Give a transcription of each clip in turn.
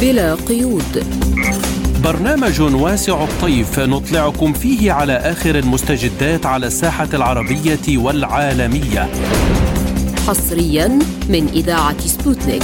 بلا قيود. برنامج واسع الطيف نطلعكم فيه على آخر المستجدات على الساحة العربية والعالمية. حصريا من إذاعة سبوتنيك.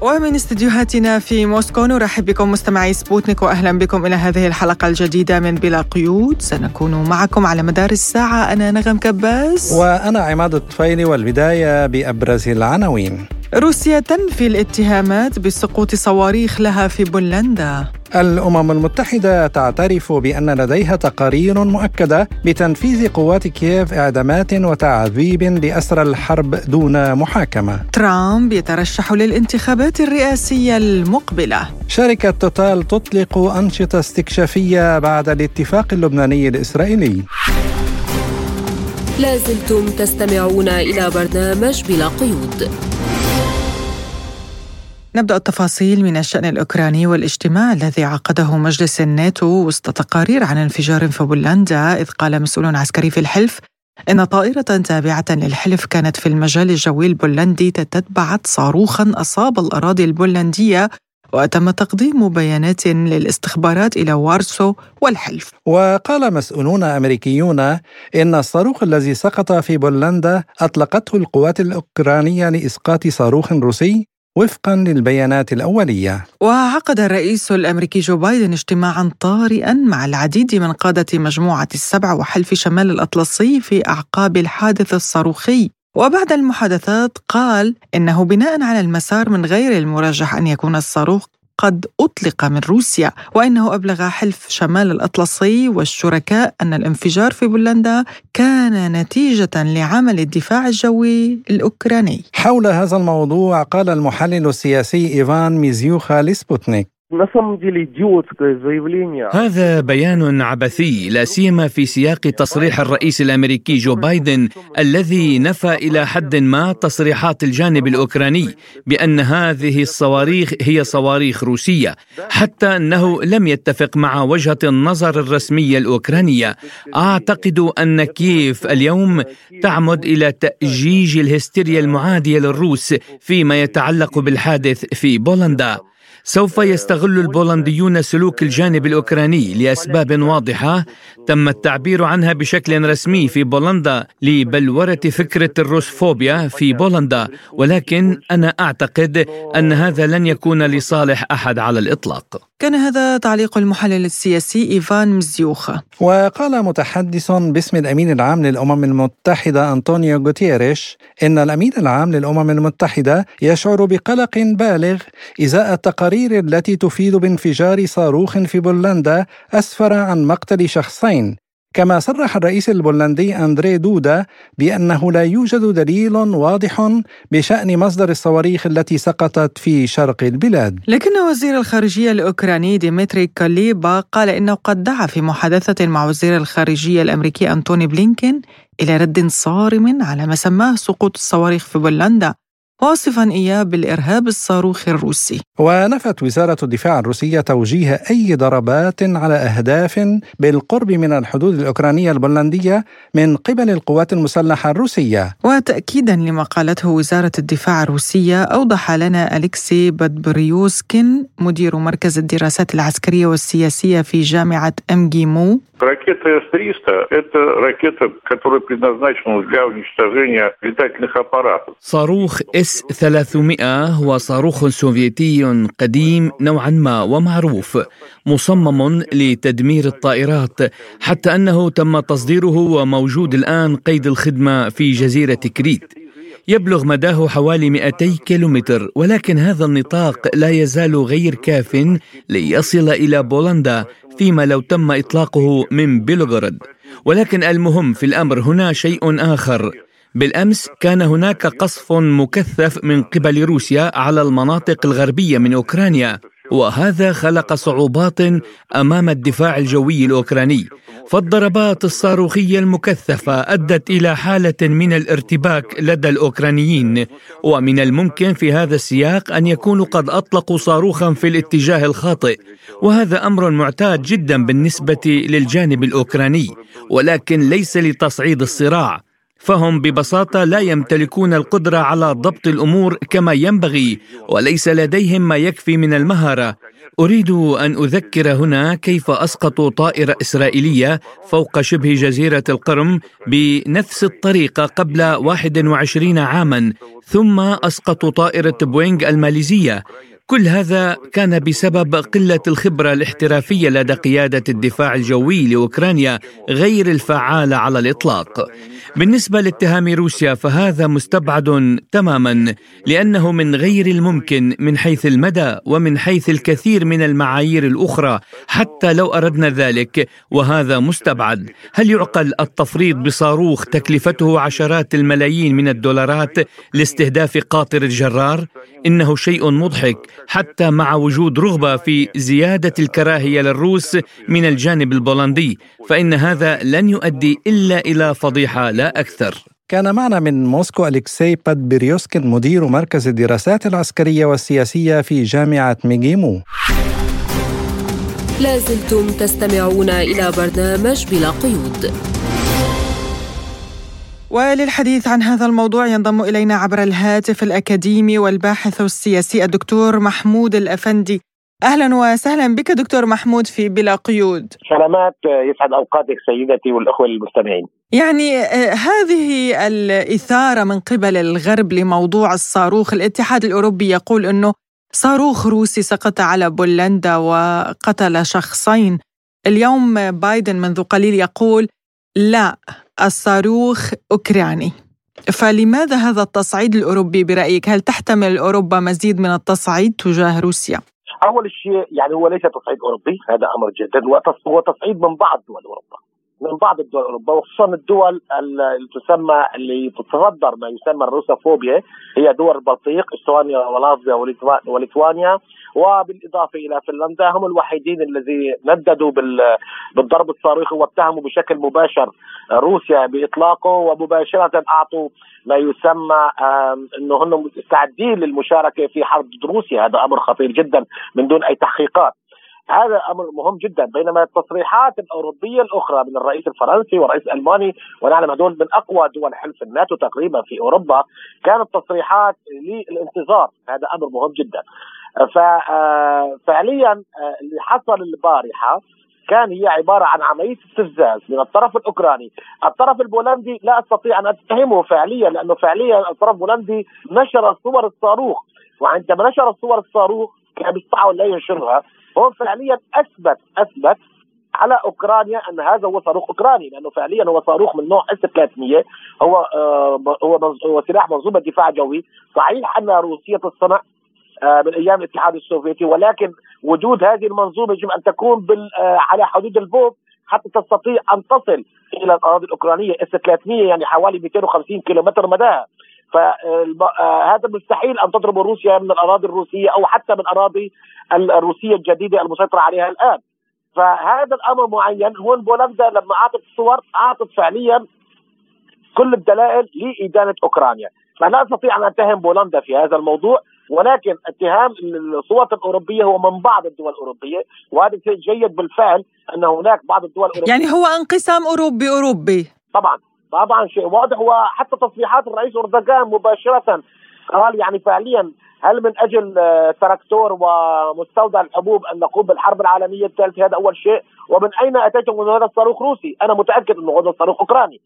ومن استديوهاتنا في موسكو نرحب بكم مستمعي سبوتنيك واهلا بكم إلى هذه الحلقة الجديدة من بلا قيود. سنكون معكم على مدار الساعة. أنا نغم كباس وأنا عماد الطفيلي والبداية بأبرز العناوين. روسيا تنفي الاتهامات بسقوط صواريخ لها في بولندا. الأمم المتحدة تعترف بأن لديها تقارير مؤكدة بتنفيذ قوات كييف إعدامات وتعذيب لأسرى الحرب دون محاكمة. ترامب يترشح للانتخابات الرئاسية المقبلة. شركة توتال تطلق أنشطة استكشافية بعد الاتفاق اللبناني الإسرائيلي. لازلتم تستمعون إلى برنامج بلا قيود. نبدأ التفاصيل من الشأن الأوكراني والاجتماع الذي عقده مجلس الناتو وسط تقارير عن انفجار في بولندا إذ قال مسؤول عسكري في الحلف إن طائرة تابعة للحلف كانت في المجال الجوي البولندي تتبعت صاروخا أصاب الأراضي البولندية وتم تقديم بيانات للاستخبارات إلى وارسو والحلف. وقال مسؤولون أمريكيون إن الصاروخ الذي سقط في بولندا أطلقته القوات الأوكرانية لإسقاط صاروخ روسي. وفقا للبيانات الأولية. وعقد الرئيس الأمريكي جو بايدن اجتماعا طارئا مع العديد من قادة مجموعة السبع وحلف شمال الأطلسي في أعقاب الحادث الصاروخي. وبعد المحادثات قال إنه بناء على المسار من غير المرجح أن يكون الصاروخ قد أطلق من روسيا وإنه أبلغ حلف شمال الأطلسي والشركاء أن الانفجار في بولندا كان نتيجة لعمل الدفاع الجوي الأوكراني. حول هذا الموضوع قال المحلل السياسي إيفان ميزيوخا لسبوتنيك هذا بيان عبثي لا سيما في سياق تصريح الرئيس الأمريكي جو بايدن الذي نفى إلى حد ما تصريحات الجانب الأوكراني بأن هذه الصواريخ هي صواريخ روسية حتى أنه لم يتفق مع وجهة النظر الرسمية الأوكرانية. أعتقد أن كييف اليوم تعمد إلى تأجيج الهستيريا المعادية للروس فيما يتعلق بالحادث في بولندا. سوف يستغل البولنديون سلوك الجانب الأوكراني لأسباب واضحة تم التعبير عنها بشكل رسمي في بولندا لبلورة فكرة الروسفوبيا في بولندا ولكن أنا أعتقد أن هذا لن يكون لصالح أحد على الإطلاق. كان هذا تعليق المحلل السياسي إيفان مزيوخا وقال متحدث باسم الأمين العام للأمم المتحدة أنطونيو غوتيريش إن الأمين العام للأمم المتحدة يشعر بقلق بالغ إزاء التقارير التي تفيد بانفجار صاروخ في بولندا أسفر عن مقتل شخصين كما صرح الرئيس البولندي أندري دودا بأنه لا يوجد دليل واضح بشأن مصدر الصواريخ التي سقطت في شرق البلاد. لكن وزير الخارجية الأوكراني ديمتري كوليبا قال إنه قد دعا في محادثة مع وزير الخارجية الأمريكي أنتوني بلينكين إلى رد صارم على ما سماه سقوط الصواريخ في بولندا واصفا إياه بالإرهاب الصاروخي الروسي ونفت وزارة الدفاع الروسية توجيه أي ضربات على أهداف بالقرب من الحدود الأوكرانية البولندية من قبل القوات المسلحة الروسية وتأكيدا لما قالته وزارة الدفاع الروسية أوضح لنا أليكسي بدبريوسكين مدير مركز الدراسات العسكرية والسياسية في جامعة أمجيمو Ракета С-300 – это ракета, которая предназначена для уничтожения летательных аппаратов. صاروخ اس-300 هو صاروخ سوفيتي قديم نوعا ما ومعروف مصمم لتدمير الطائرات حتى أنه تم تصديره وموجود الآن قيد الخدمة في جزيرة كريت. يبلغ مداه حوالي 200 كيلومتر ولكن هذا النطاق لا يزال غير كاف ليصل إلى بولندا فيما لو تم إطلاقه من بيلغراد ولكن المهم في الأمر هنا شيء آخر. بالأمس كان هناك قصف مكثف من قبل روسيا على المناطق الغربية من أوكرانيا وهذا خلق صعوبات أمام الدفاع الجوي الأوكراني. فالضربات الصاروخية المكثفة أدت إلى حالة من الارتباك لدى الأوكرانيين ومن الممكن في هذا السياق أن يكونوا قد أطلقوا صاروخا في الاتجاه الخاطئ. وهذا أمر معتاد جدا بالنسبة للجانب الأوكراني ولكن ليس لتصعيد الصراع. فهم ببساطة لا يمتلكون القدرة على ضبط الأمور كما ينبغي وليس لديهم ما يكفي من المهارة. أريد أن أذكر هنا كيف أسقطوا طائرة إسرائيلية فوق شبه جزيرة القرم بنفس الطريقة قبل 21 عاما ثم أسقطوا طائرة بوينغ الماليزية. كل هذا كان بسبب قلة الخبرة الاحترافية لدى قيادة الدفاع الجوي لأوكرانيا غير الفعالة على الإطلاق. بالنسبة لاتهام روسيا فهذا مستبعد تماما لأنه من غير الممكن من حيث المدى ومن حيث الكثير من المعايير الأخرى حتى لو أردنا ذلك وهذا مستبعد. هل يعقل التفريط بصاروخ تكلفته عشرات الملايين من الدولارات لاستهداف قاطر الجرار؟ إنه شيء مضحك حتى مع وجود رغبة في زيادة الكراهية للروس من الجانب البولندي فإن هذا لن يؤدي إلا إلى فضيحة لا أكثر. كان معنا من موسكو أليكسي بادبريوسكين مدير مركز الدراسات العسكرية والسياسية في جامعة ميغيمو. لازلتم تستمعون إلى برنامج بلا قيود. وللحديث عن هذا الموضوع ينضم إلينا عبر الهاتف الأكاديمي والباحث السياسي الدكتور محمود الأفندي. أهلا وسهلا بك دكتور محمود في بلا قيود. سلامات يسعد أوقاتك سيدتي والأخوة المستمعين. يعني آه، هذه الإثارة من قبل الغرب لموضوع الصاروخ. الاتحاد الأوروبي يقول إنه صاروخ روسي سقط على بولندا وقتل شخصين. اليوم بايدن منذ قليل يقول لا الصاروخ أوكراني فلماذا هذا التصعيد الأوروبي برأيك؟ هل تحتمل أوروبا مزيد من التصعيد تجاه روسيا؟ أول شيء يعني هو ليس تصعيد أوروبي هذا أمر جدا هو تصعيد من بعض دول أوروبا من بعض الدول الاوروبيه وخصوصا الدول اللي تسمى اللي تتصدر ما يسمى الروسوفوبيا هي دول البلطيق استونيا ولاتفيا وليتوانيا وبالإضافة إلى فنلندا هم الوحيدين الذي نددوا بالضرب الصاروخي واتهموا بشكل مباشر روسيا بإطلاقه ومباشرة أعطوا ما يسمى إنه هم مستعدين للمشاركة في حرب ضد روسيا. هذا أمر خطير جدا من دون أي تحقيقات. هذا أمر مهم جدا بينما التصريحات الأوروبية الأخرى من الرئيس الفرنسي والرئيس الالماني ونعلم هذول من أقوى دول حلف الناتو تقريبا في أوروبا كانت تصريحات للانتظار. هذا أمر مهم جدا. ففعليا آه، اللي حصل البارحة كان هي عبارة عن عملية استفزاز من الطرف الأوكراني. الطرف البولندي لا أستطيع أن أتهمه فعليا لأنه فعليا الطرف البولندي نشر صور الصاروخ. وعندما نشر صور الصاروخ كان بيستطيعوا لا ينشرها. هو فعليا أثبت أثبت على أوكرانيا أن هذا هو صاروخ أوكراني لأنه فعليا هو صاروخ من نوع إس 300 هو آه هو هو سلاح منظومة دفاع جوي. صحيح انها روسية الصنع آه من أيام الاتحاد السوفيتي. ولكن وجود هذه المنظومة يجب أن تكون آه على حدود البولندية حتى تستطيع أن تصل إلى الأراضي الأوكرانية. إس 300 يعني حوالي 250 كيلومتر مداها. فهذا مستحيل أن تضرب روسيا من الأراضي الروسية أو حتى من اراضي الروسية الجديدة المسيطرة عليها الآن. فهذا الأمر معين. هون بولندا لما أعطت الصور أعطت فعليا كل الدلائل لإدانة أوكرانيا. فلا استطيع أن اتهم بولندا في هذا الموضوع. ولكن اتهام الصور الأوروبية هو من بعض الدول الأوروبية وهذا شيء جيد بالفعل أن هناك بعض الدول الأوروبية يعني هو انقسام أوروبي أوروبي طبعا طبعا شيء واضح وحتى تصريحات الرئيس أردوغان مباشرة قال يعني فعليا هل من أجل آه، تراكتور ومستودع الحبوب ان نقوم بالحرب العالمية الثالثة هذا أول شيء ومن أين أتيتم من هذا الصاروخ روسي؟ أنا متأكد أنه هذا الصاروخ أوكراني.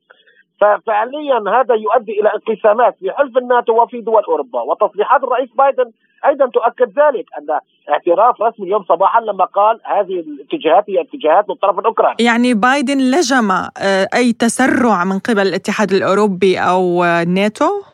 ففعليا هذا يؤدي إلى انقسامات في حلف الناتو وفي دول أوروبا. وتصريحات الرئيس بايدن أيضا تؤكد ذلك أن اعتراف رسمي اليوم صباحا لما قال هذه الاتجاهات هي اتجاهات من الطرف الاوكراني يعني بايدن لجم آه، أي تسرع من قبل الاتحاد الأوروبي أو ناتو؟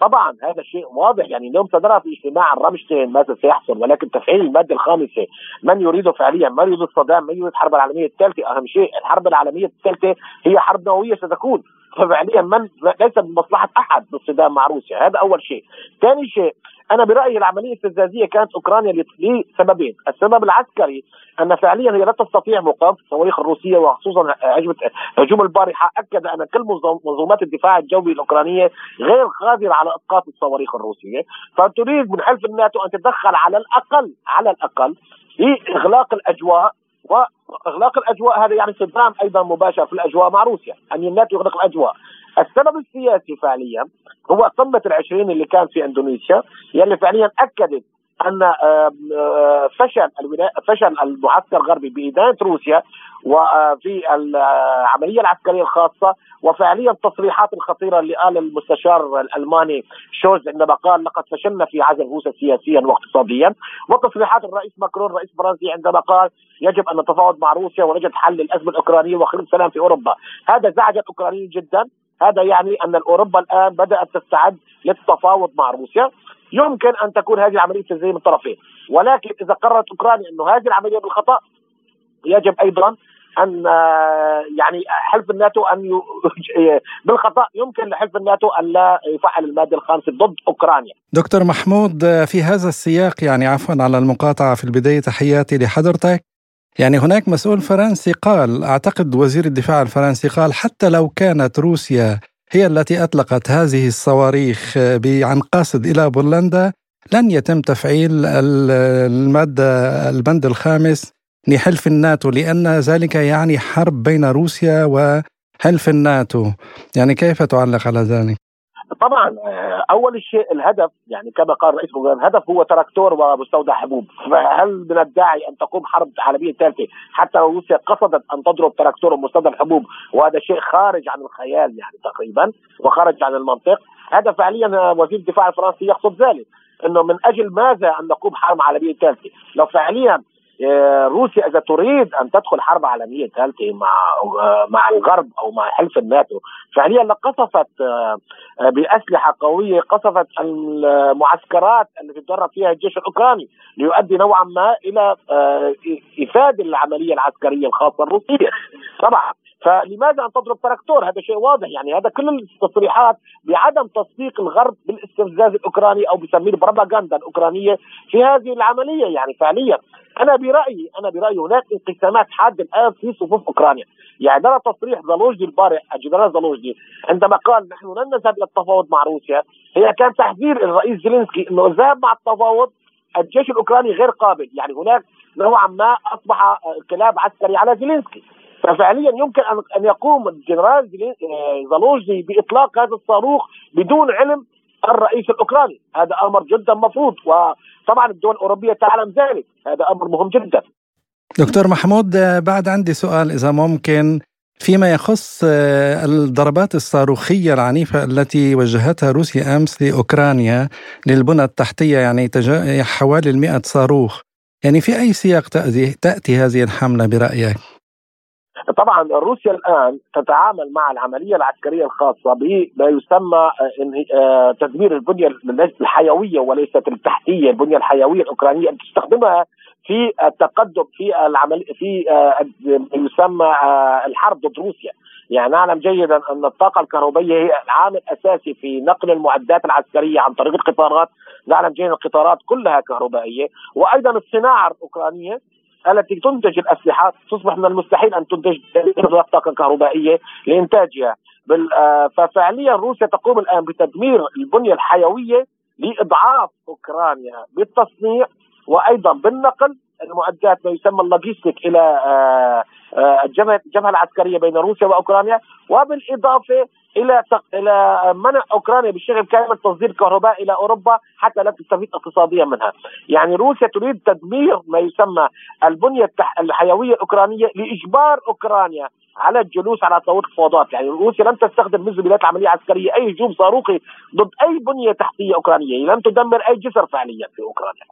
طبعا هذا شيء واضح. يعني اليوم صدر في اجتماع رامشتين ماذا سيحصل ولكن تفعيل المادة الخامسة من يريد فعليا من يريد الصدام من يريد الحرب العالمية الثالثة أهم شيء الحرب العالمية الثالثة هي حرب نووية ستكون. ففعليا من ليس بمصلحه أحد بالصدام مع روسيا هذا أول شيء. ثاني شيء أنا برأيي العملية الاستفزازيه كانت أوكرانيا لسببين، السبب العسكري أن فعليا هي لا تستطيع مقاومة الصواريخ الروسية وخصوصا هجوم البارحة. أكد أن كل منظومات الدفاع الجوي الأوكرانية غير قادرة على إسقاط الصواريخ الروسية، فتريد من حلف الناتو أن تتدخل على الاقل على الأقل في إغلاق الأجواء وإغلاق الأجواء هذا يعني صدام أيضا مباشر في الأجواء مع روسيا أن الناتو يغلق الأجواء. السبب السياسي فعليا هو قمه العشرين اللي كان في إندونيسيا يلي فعليا أكدت أن آه، فشل فشل المعسكر الغربي بادانه روسيا وفي العملية العسكرية الخاصة وفعليا التصريحات الخطيره اللي قال المستشار الألماني شولز عندما قال لقد فشلنا في عزل روسيا سياسيا واقتصاديا وتصريحات الرئيس ماكرون الرئيس الفرنسي عندما قال يجب أن نتفاوض مع روسيا ونجد حل للأزمة الأوكرانية وخلق سلام في أوروبا هذا زعج الاوكرانيين جدا. هذا يعني أن اوروبا الآن بدأت تستعد للتفاوض مع روسيا. يمكن أن تكون هذه العملية تنزيل من الطرفين ولكن إذا قررت أوكرانيا انه هذه العملية بالخطأ يجب أيضا أن يعني حلف الناتو أن بالخطأ يمكن لحلف الناتو أن لا يفعل المادة الخامسة ضد أوكرانيا. دكتور محمود في هذا السياق يعني عفوا على المقاطعة في البداية تحياتي لحضرتك. يعني هناك مسؤول فرنسي قال أعتقد وزير الدفاع الفرنسي قال حتى لو كانت روسيا هي التي أطلقت هذه الصواريخ عن قاصد إلى بولندا لن يتم تفعيل الماده البند الخامس لحلف الناتو لأن ذلك يعني حرب بين روسيا وحلف الناتو يعني كيف تعلق على ذلك؟ طبعا آه، أول شيء الهدف يعني كما قال رئيس الهدف هو تراكتور ومستودع حبوب. فهل من الداعي أن تقوم حرب عالمية ثالثة حتى لو روسيا قصدت أن تضرب تراكتور ومستودع حبوب؟ وهذا شيء خارج عن الخيال يعني تقريبا وخارج عن المنطق. هذا فعليا وزير الدفاع الفرنسي يقصد ذلك إنه من أجل ماذا أن نقوم حرب عالمية ثالثة؟ لو فعليا آه، روسيا إذا تريد أن تدخل حرب عالمية ثالثة مع آه، مع الغرب أو مع حلف الناتو فعليا لقصفت آه، بأسلحة قوية قصفت المعسكرات التي تدرب فيها الجيش الأوكراني ليؤدي نوعا ما إلى إفادة العملية العسكرية الخاصة الروسية. طبعا فلماذا أن تضرب تراكتور؟ هذا شيء واضح. يعني هذا كل التصريحات بعدم تصديق الغرب بالاستفزاز الأوكراني أو بسميه البروباغندا الأوكرانية في هذه العملية. يعني فعليا أنا برأيي أنا برأيي هناك انقسامات حادة الآن في صفوف أوكرانيا. يعني ترى تصريح زالوجني البارح الجنرال زالوجني عندما قال نحن لن نذهب إلى التفاوض مع روسيا هي كان تحذير الرئيس زيلينسكي إنه الذهاب مع التفاوض الجيش الأوكراني غير قابل. يعني هناك نوعا ما أصبح انقلاب عسكري على زيلينسكي. ففعليا يمكن ان يقوم الجنرال زالوجدي بإطلاق هذا الصاروخ بدون علم الرئيس الأوكراني. هذا أمر جدا مفروض وطبعا الدول الأوروبية تعلم ذلك. هذا أمر مهم جدا. دكتور محمود بعد عندي سؤال إذا ممكن فيما يخص الضربات الصاروخية العنيفة التي وجهتها روسيا أمس لأوكرانيا للبنى التحتية يعني حوالي المئة صاروخ يعني في أي سياق تأتي هذه الحملة برأيك؟ طبعا روسيا الآن تتعامل مع العملية العسكرية الخاصة بما يسمى آه، آه، تدمير البنية الحيوية وليست التحتية، البنية الحيوية الأوكرانية تستخدمها في التقدم في العمل في آه، يسمى الحرب ضد روسيا. يعني نعلم جيدا أن الطاقة الكهربائية هي عامل اساسي في نقل المعدات العسكرية عن طريق القطارات، نعلم جيدا القطارات كلها كهربائية، وأيضا الصناعة الأوكرانية التي تنتج الأسلحة. تصبح من المستحيل أن تنتج طاقه كهربائية لإنتاجها. آه، ففعليا روسيا تقوم الآن بتدمير البنية الحيوية لإضعاف أوكرانيا. بالتصنيع وأيضا بالنقل المعدات ما يسمى اللوجيستيك إلى آه، الجبهه الجبهة العسكرية بين روسيا وأوكرانيا وبالإضافة إلى إلى منع أوكرانيا بالشغل كامل تصدير كهرباء إلى أوروبا حتى لا تستفيد اقتصاديا منها. يعني روسيا تريد تدمير ما يسمى البنية الحيوية الأوكرانية لإجبار أوكرانيا على الجلوس على طاوله الفوضات، يعني روسيا لم تستخدم منذ بدايه العملية العسكرية أي هجوم صاروخي ضد أي بنية تحتية أوكرانية، لم تدمر أي جسر فعليا في أوكرانيا.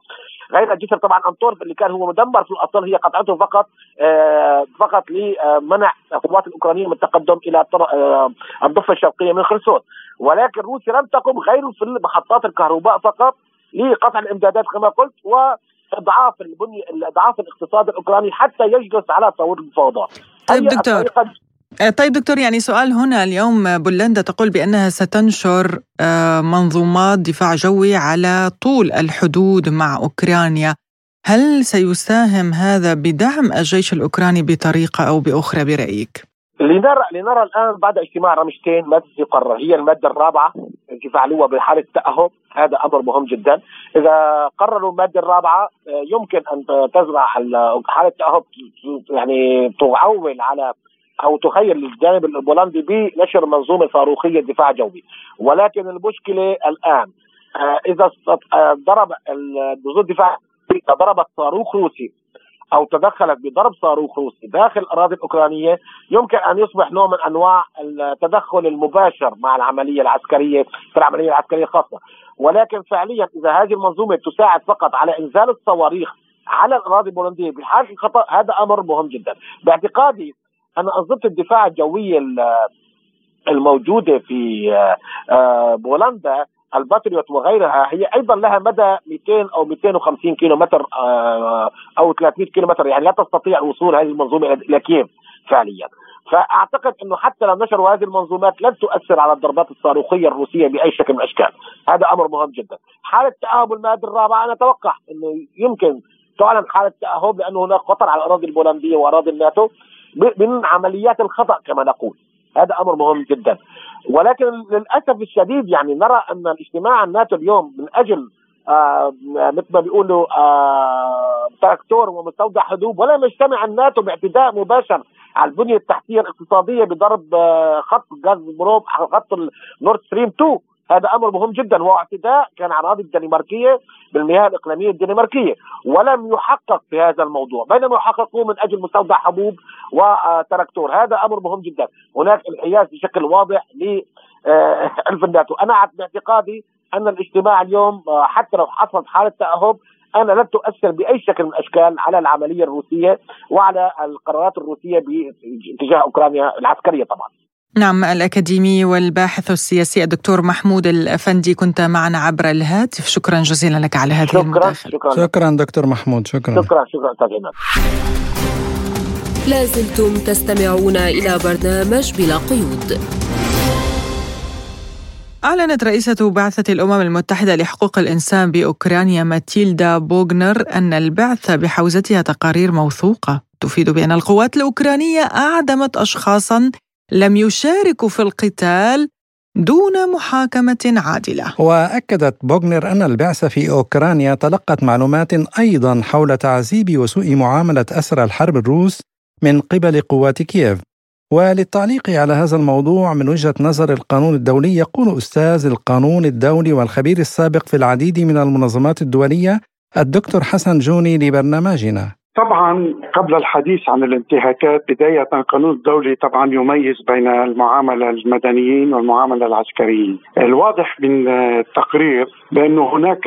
غير الجسر طبعا أنطورف اللي كان هو مدمر في الأصل هي قطعته فقط آه فقط لمنع القوات الاوكرانيه من التقدم إلى آه الضفة الشرقية من خرسون، ولكن روسيا لم تقم غير في محطات الكهرباء فقط لقطع الإمدادات كما قلت و اضعاف البنيه اضعاف الاقتصاد الأوكراني حتى يجلس على طاوله المفاوضات طيب دكتور. آه، طيب دكتور يعني سؤال هنا اليوم بولندا تقول بأنها ستنشر آه، منظومات دفاع جوي على طول الحدود مع أوكرانيا. هل سيساهم هذا بدعم الجيش الأوكراني بطريقة أو بأخرى برأيك؟ لنرى لنرى الآن بعد اجتماع رمشتين ماده يقرر هي المادة الرابعة يفعلوها بحالة تأهب. هذا أمر مهم جدا. إذا قرروا المادة الرابعة آه، يمكن أن تزرع حالة التاهب يعني تعول على أو تخيل الجانب البولندي بنشر منظومة صاروخية دفاع جوي. ولكن المشكلة الآن آه، إذا آه، ضرب نظام الدفاع ضربت صاروخ روسي أو تدخلت بضرب صاروخ روسي داخل الاراضي الأوكرانية يمكن أن يصبح نوع من أنواع التدخل المباشر مع العملية العسكرية في العملية العسكرية الخاصة. ولكن فعليا إذا هذه المنظومة تساعد فقط على إنزال الصواريخ على الأراضي البولندية بحال الخطأ هذا أمر مهم جدا. باعتقادي أن أنظمة الدفاع الجوية الموجودة في آه، آه، بولندا الباتريوت وغيرها هي أيضا لها مدى 200 أو 250 كيلو متر أو 300 كيلو متر يعني لا تستطيع وصول هذه المنظومة إلى كييف فعليا. فأعتقد إنه حتى لو نشروا هذه المنظومات لن تؤثر على الضربات الصاروخية الروسية بأي شكل من الأشكال. هذا أمر مهم جدا. حالة تاهب المائده الرابعة أنا أتوقع إنه يمكن تعلن حالة تاهب لأنه هناك خطر على الأراضي البولندية وأراضي الناتو من عمليات الخطأ كما نقول. هذا أمر مهم جدا. ولكن للأسف الشديد يعني نرى أن الاجتماع الناتو اليوم من أجل آه مثل ما بيقولوا آه تراكتور ومستودع حبوب ولا يجتمع الناتو باعتداء مباشر على البنية التحتية الاقتصادية بضرب آه خط غاز بروب خط ال Nord Stream 2 هذا أمر مهم جدا وهو اعتداء كان على اراضي الدنماركية بالمياه الإقليمية الدنماركية ولم يحقق في هذا الموضوع بينما يحققوا من أجل مستودع حبوب وتراكتور هذا أمر مهم جدا هناك انحياز بشكل واضح لحلف الناتو أنا باعتقادي أن الاجتماع اليوم آه، حتى لو حصلت حالة تأهب أنا لن تؤثر بأي شكل من الأشكال على العملية الروسية وعلى القرارات الروسية باتجاه أوكرانيا العسكرية طبعا. نعم الأكاديمي والباحث السياسي الدكتور محمود الأفندي كنت معنا عبر الهاتف. شكرا جزيلا لك على هذه شكرا المداخلة. شكرا, شكرا دكتور محمود شكرا. شكرا شكرا. أستاذ لازلتم تستمعون إلى برنامج بلا قيود. أعلنت رئيسة بعثة الأمم المتحدة لحقوق الإنسان بأوكرانيا ماتيلدا بوغنر أن البعثة بحوزتها تقارير موثوقة. تفيد بأن القوات الأوكرانية أعدمت أشخاصا لم يشاركوا في القتال دون محاكمة عادلة. وأكدت بوغنر أن البعثة في أوكرانيا تلقت معلومات أيضا حول تعذيب وسوء معاملة أسرى الحرب الروس من قبل قوات كييف. وللتعليق على هذا الموضوع من وجهة نظر القانون الدولي يقول أستاذ القانون الدولي والخبير السابق في العديد من المنظمات الدولية الدكتور حسن جوني لبرنامجنا. طبعا قبل الحديث عن الانتهاكات بداية القانون الدولي طبعا يميز بين المعاملة المدنيين والمعاملة العسكريين. الواضح من التقرير بأنه هناك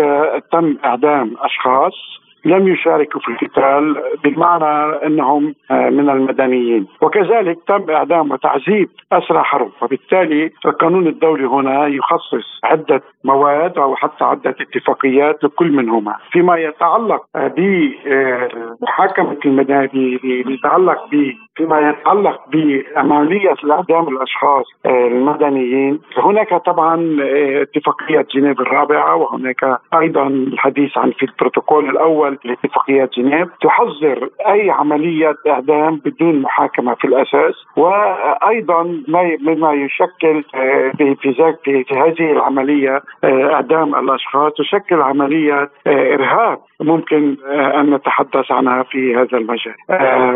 تم إعدام أشخاص لم يشاركوا في القتال بمعنى انهم آه، من المدنيين. وكذلك تم اعدام وتعذيب اسرى حرب. وبالتالي القانون الدولي هنا يخصص عدة مواد أو حتى عدة اتفاقيات لكل منهما. فيما يتعلق بمحاكمه المدني يتعلق ب فيما يتعلق بعمليه اعدام الأشخاص آه، المدنيين هناك طبعا آه، اتفاقية جنيف الرابعة وهناك أيضا الحديث عن في البروتوكول الأول لاتفاقيات جنيف تحظر أي عملية إعدام بدون محاكمة في الأساس وأيضا مما يشكل آه، في في هذه العملية آه، إعدام الأشخاص تشكل عملية آه، إرهاب ممكن أن نتحدث عنها في هذا المجال.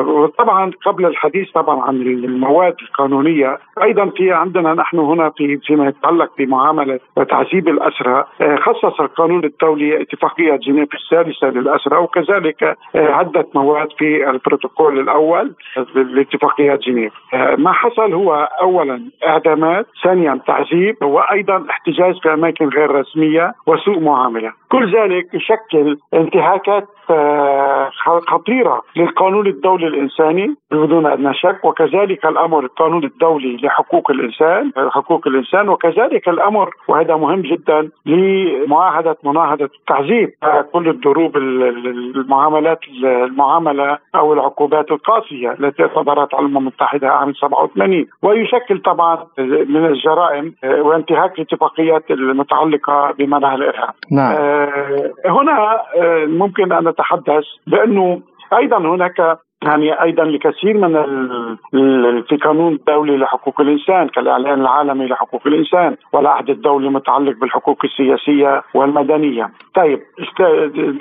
وطبعا قبل الحديث طبعا عن المواد القانونية أيضا في عندنا نحن هنا في فيما يتعلق بمعاملة وتعذيب الأسرى خصص القانون الدولي اتفاقية جنيف الثالثة للأسرى وكذلك آه، عدة مواد في البروتوكول الأول لاتفاقيات جنيف. آه، ما حصل هو أولا إعدامات ثانيا تعذيب وأيضا احتجاز في أماكن غير رسمية وسوء معاملة. كل ذلك يشكل انتهاكات آه، خطيرة للقانون الدولي الإنساني بدون ادنى شك وكذلك الأمر القانون الدولي لحقوق الإنسان حقوق الإنسان وكذلك الأمر وهذا مهم جدا لمعاهدة مناهضه التعذيب كل الدروب المعاملات المعاملة أو العقوبات القاسية التي صدرت على الأمم المتحدة عام 87 ويشكل طبعا من الجرائم آه، وانتهاك الاتفاقيات المتعلقة بمنع الإرهاب. نعم. آه، هنا ممكن أن نتحدث بأنه أيضا هناك يعني أيضا لكثير من في قانون الدولي لحقوق الإنسان كالإعلان العالمي لحقوق الإنسان والعهد الدولي المتعلق بالحقوق السياسية والمدنية. طيب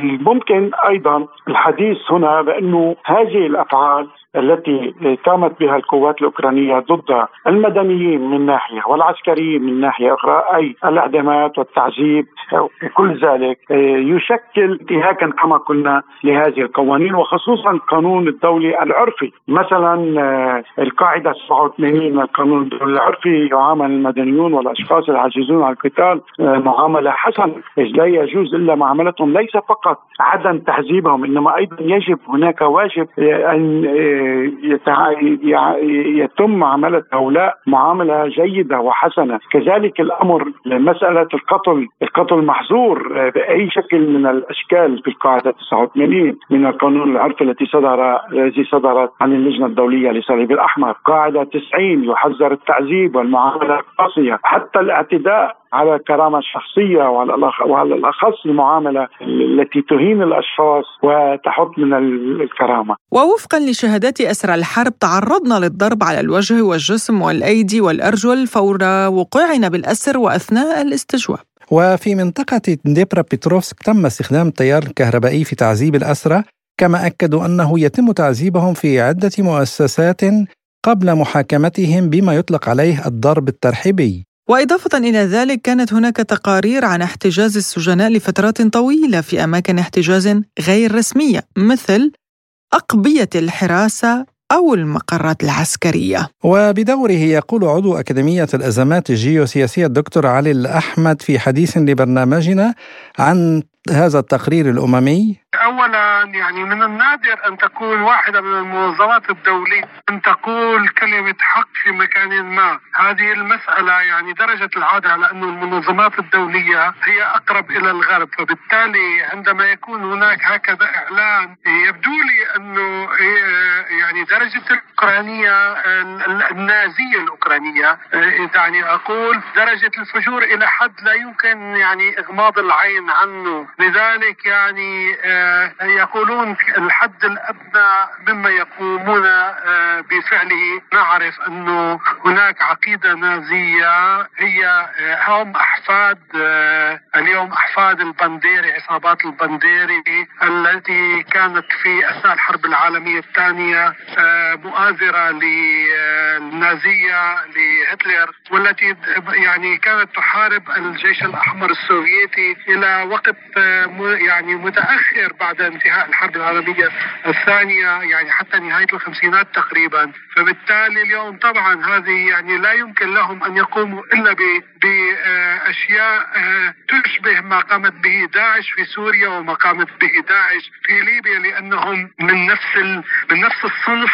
ممكن أيضا الحديث هنا بأنه هذه الأفعال التي قامت بها القوات الأوكرانية ضد المدنيين من ناحية والعسكريين من ناحية أخرى أي الاعدامات والتعذيب وكل ذلك يشكل انتهاكا كما قلنا لهذه القوانين وخصوصا القانون الدولي العرفي. مثلا القاعدة 87 من القانون الدولي العرفي يعامل المدنيون والأشخاص العاجزون عن القتال معاملة حسنة. لا يجوز إلا معاملتهم ليس فقط عدم تعذيبهم إنما أيضا يجب هناك واجب أن يتم معاملة هؤلاء معاملة جيدة وحسنة. كذلك الأمر مسألة القتل القتل محظور بأي شكل من الأشكال في القاعدة 89 من القانون العرفي التي صدر التي صدرت عن اللجنة الدولية للصليب الأحمر. قاعدة 90 يحذر التعذيب والمعاملة القاسية حتى الاعتداء على الكرامة الشخصية وعلى الأخص المعاملة التي تهين الأشخاص وتحط من الكرامة. ووفقا لشهادات أسرى الحرب تعرضنا للضرب على الوجه والجسم والأيدي والأرجل فور وقوعنا بالأسر وأثناء الاستجواب. وفي منطقة دنيبرو بيتروفسك تم استخدام التيار الكهربائي في تعذيب الأسرى كما أكدوا أنه يتم تعذيبهم في عدة مؤسسات قبل محاكمتهم بما يطلق عليه الضرب الترحيبي. وإضافة إلى ذلك كانت هناك تقارير عن احتجاز السجناء لفترات طويلة في أماكن احتجاز غير رسمية مثل أقبية الحراسة أو المقرات العسكرية. وبدوره يقول عضو أكاديمية الأزمات الجيوسياسية الدكتور علي الأحمد في حديث لبرنامجنا عن هذا التقرير الأممي؟ اولا يعني من النادر أن تكون واحدة من المنظمات الدولية أن تقول كلمة حق في مكان ما، هذه المسألة يعني درجة العاده لأنه المنظمات الدولية هي أقرب إلى الغرب، فبالتالي عندما يكون هناك هكذا إعلان يبدو لي أنه يعني درجة الأوكرانية النازية الأوكرانية يعني أقول درجة الفجور إلى حد لا يمكن يعني إغماض العين عنه، لذلك يعني يقولون الحد الأدنى مما يقومون آه، بفعله. نعرف انه هناك عقيدة نازية هي آه، هم أحفاد آه، اليوم أحفاد البنديري عصابات البنديري التي كانت في أثناء الحرب العالمية الثانية مؤازرة للنازيه لهتلر والتي يعني كانت تحارب الجيش الأحمر السوفيتي إلى وقت يعني متأخر بعد انتهاء الحرب العالمية الثانية يعني حتى نهاية الخمسينات تقريبا. فبالتالي اليوم طبعا هذه يعني لا يمكن لهم أن يقوموا إلا بأشياء آه، تشبه ما قامت به داعش في سوريا وما قامت به داعش في ليبيا لأنهم من نفس من نفس الصنف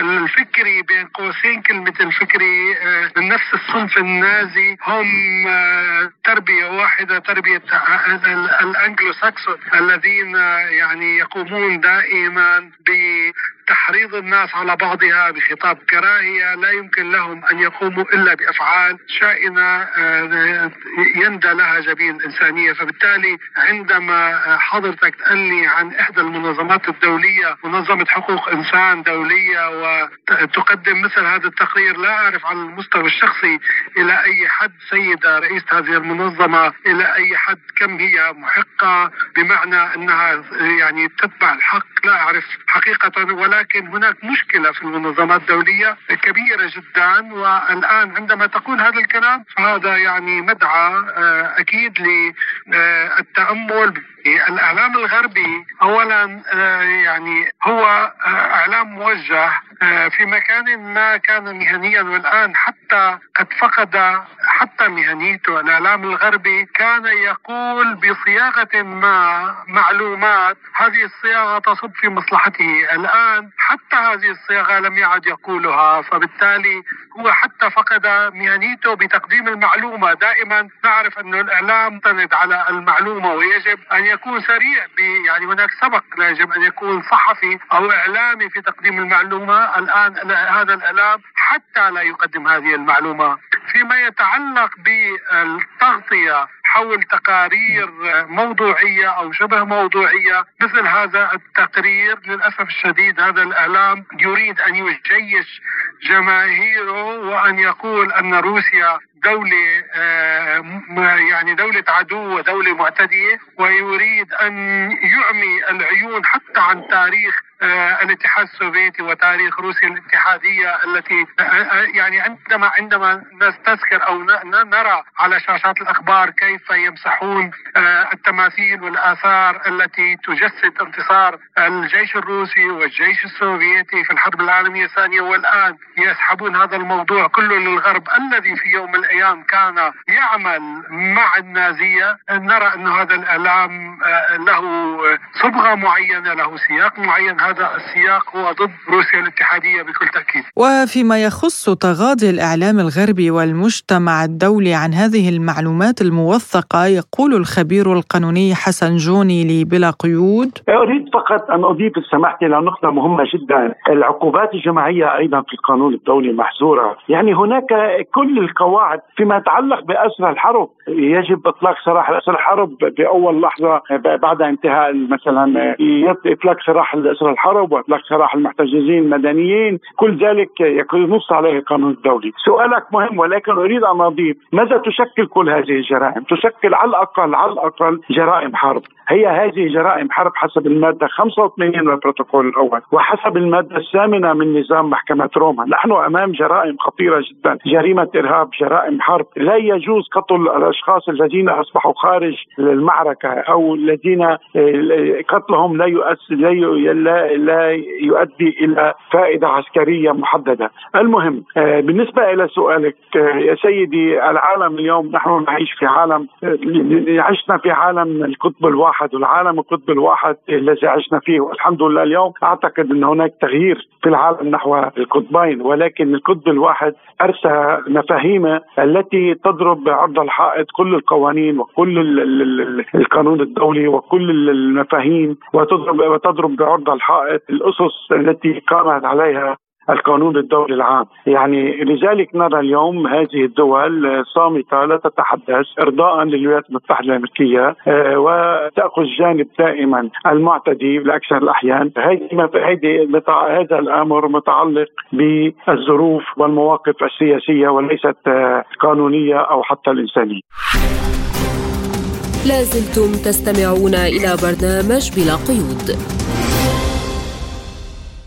الفكري بين قوسين كلمة الفكري آه، من نفس الصنف النازي. هم آه، تربية واحدة تربية الأنجلو ساكسون الذين يعني يقومون دائما تحريض الناس على بعضها بخطاب كراهية لا يمكن لهم أن يقوموا إلا بأفعال شائنة آه، يندى لها جبين الانسانيه فبالتالي عندما حضرتك تقلي عن إحدى المنظمات الدولية منظمة حقوق إنسان دولية وتقدم مثل هذا التقرير لا أعرف على المستوى الشخصي إلى أي حد سيدة رئيسة هذه المنظمة إلى أي حد كم هي محقة؟ بمعنى أنها يعني تتبع الحق؟ لا أعرف حقيقة ولا ولكن هناك مشكلة في المنظمات الدولية كبيرة جدا والآن عندما تقول هذا الكلام فهذا يعني مدعى آه، أكيد للتأمل الإعلام الغربي أولا آه، يعني هو آه، إعلام موجه في مكان ما كان مهنيا والآن حتى قد فقد حتى مهنيته. الإعلام الغربي كان يقول بصياغة ما معلومات هذه الصياغة تصب في مصلحته. الآن حتى هذه الصياغة لم يعد يقولها فبالتالي هو حتى فقد مهنيته بتقديم المعلومة. دائما نعرف أن الإعلام مستند على المعلومة ويجب أن يكون سريع يعني هناك سبق يجب أن يكون صحفي أو إعلامي في تقديم المعلومة. الآن هذا الإعلام حتى لا يقدم هذه المعلومة. فيما يتعلق بالتغطية حول تقارير موضوعية أو شبه موضوعية مثل هذا التقرير للأسف الشديد هذا الإعلام يريد أن يجيش جماهيره وأن يقول أن روسيا دولة آه، يعني دولة عدو ودولة معتدية ويريد أن يعمي العيون حتى عن تاريخ الاتحاد السوفيتي وتاريخ روسيا الاتحادية التي آه، يعني عندما عندما نستذكر أو نرى على شاشات الأخبار كيف يمسحون التماثيل والآثار التي تجسد انتصار الجيش الروسي والجيش السوفيتي في الحرب العالمية الثانية والآن يسحبون هذا الموضوع كله للغرب الذي في يوم من الأيام كان يعمل مع النازية. نرى أن هذا الإعلام آه، له صبغة معينة له سياق معين. هذا السياق هو ضد روسيا الاتحادية بكل تأكيد. وفيما يخص تغاضي الإعلام الغربي والمجتمع الدولي عن هذه المعلومات الموثقة يقول الخبير القانوني حسن جوني لي بلا قيود أريد فقط أن أضيف سمحتي إلى نقطة مهمة جدا. العقوبات الجماعية أيضا في القانون الدولي محظورة. يعني هناك كل القواعد فيما يتعلق بأسر الحرب. يجب إطلاق سراح الأسر الحرب بأول لحظة بعد انتهاء مثلا إطلاق سراح الأسر الحرب وإطلاق سراح المحتجزين المدنيين كل ذلك ينص عليه القانون الدولي. سؤالك مهم ولكن أريد أن أضيف ماذا تشكل كل هذه الجرائم؟ تشكل على الأقل على الأقل جرائم حرب. هي هذه جرائم حرب حسب المادة 85 من البروتوكول الأول وحسب المادة الثامنة من نظام محكمة روما. نحن أمام جرائم خطيرة جدا جريمة إرهاب جرائم حرب. لا يجوز قتل الأشخاص الذين أصبحوا خارج المعركة أو الذين آه، قتلهم لا يؤثر لا, لا يؤدي إلى فائدة عسكرية محددة. المهم آه، بالنسبة إلى سؤالك آه، يا سيدي العالم اليوم نحن نعيش في عالم عشنا في عالم القطب الواحد. الواحد والعالم القطب الواحد الذي عشنا فيه. والحمد لله اليوم أعتقد أن هناك تغيير في العالم نحو القطبين ولكن القطب الواحد أرسى مفاهيمه التي تضرب بعرض الحائط كل القوانين وكل القانون الدولي وكل المفاهيم وتضرب وتضرب بعرض الحائط الأسس التي قامت عليها. القانون الدولي العام. يعني لذلك نرى اليوم هذه الدول صامتة لا تتحدث إرضاء للولايات المتحدة الأمريكية آه، وتأخذ جانب دائما المعتدي بأكثر الأحيان. هذا الأمر متعلق بالظروف والمواقف السياسية وليست آه، قانونية أو حتى الإنسانية. لازلتم تستمعون إلى برنامج بلا قيود.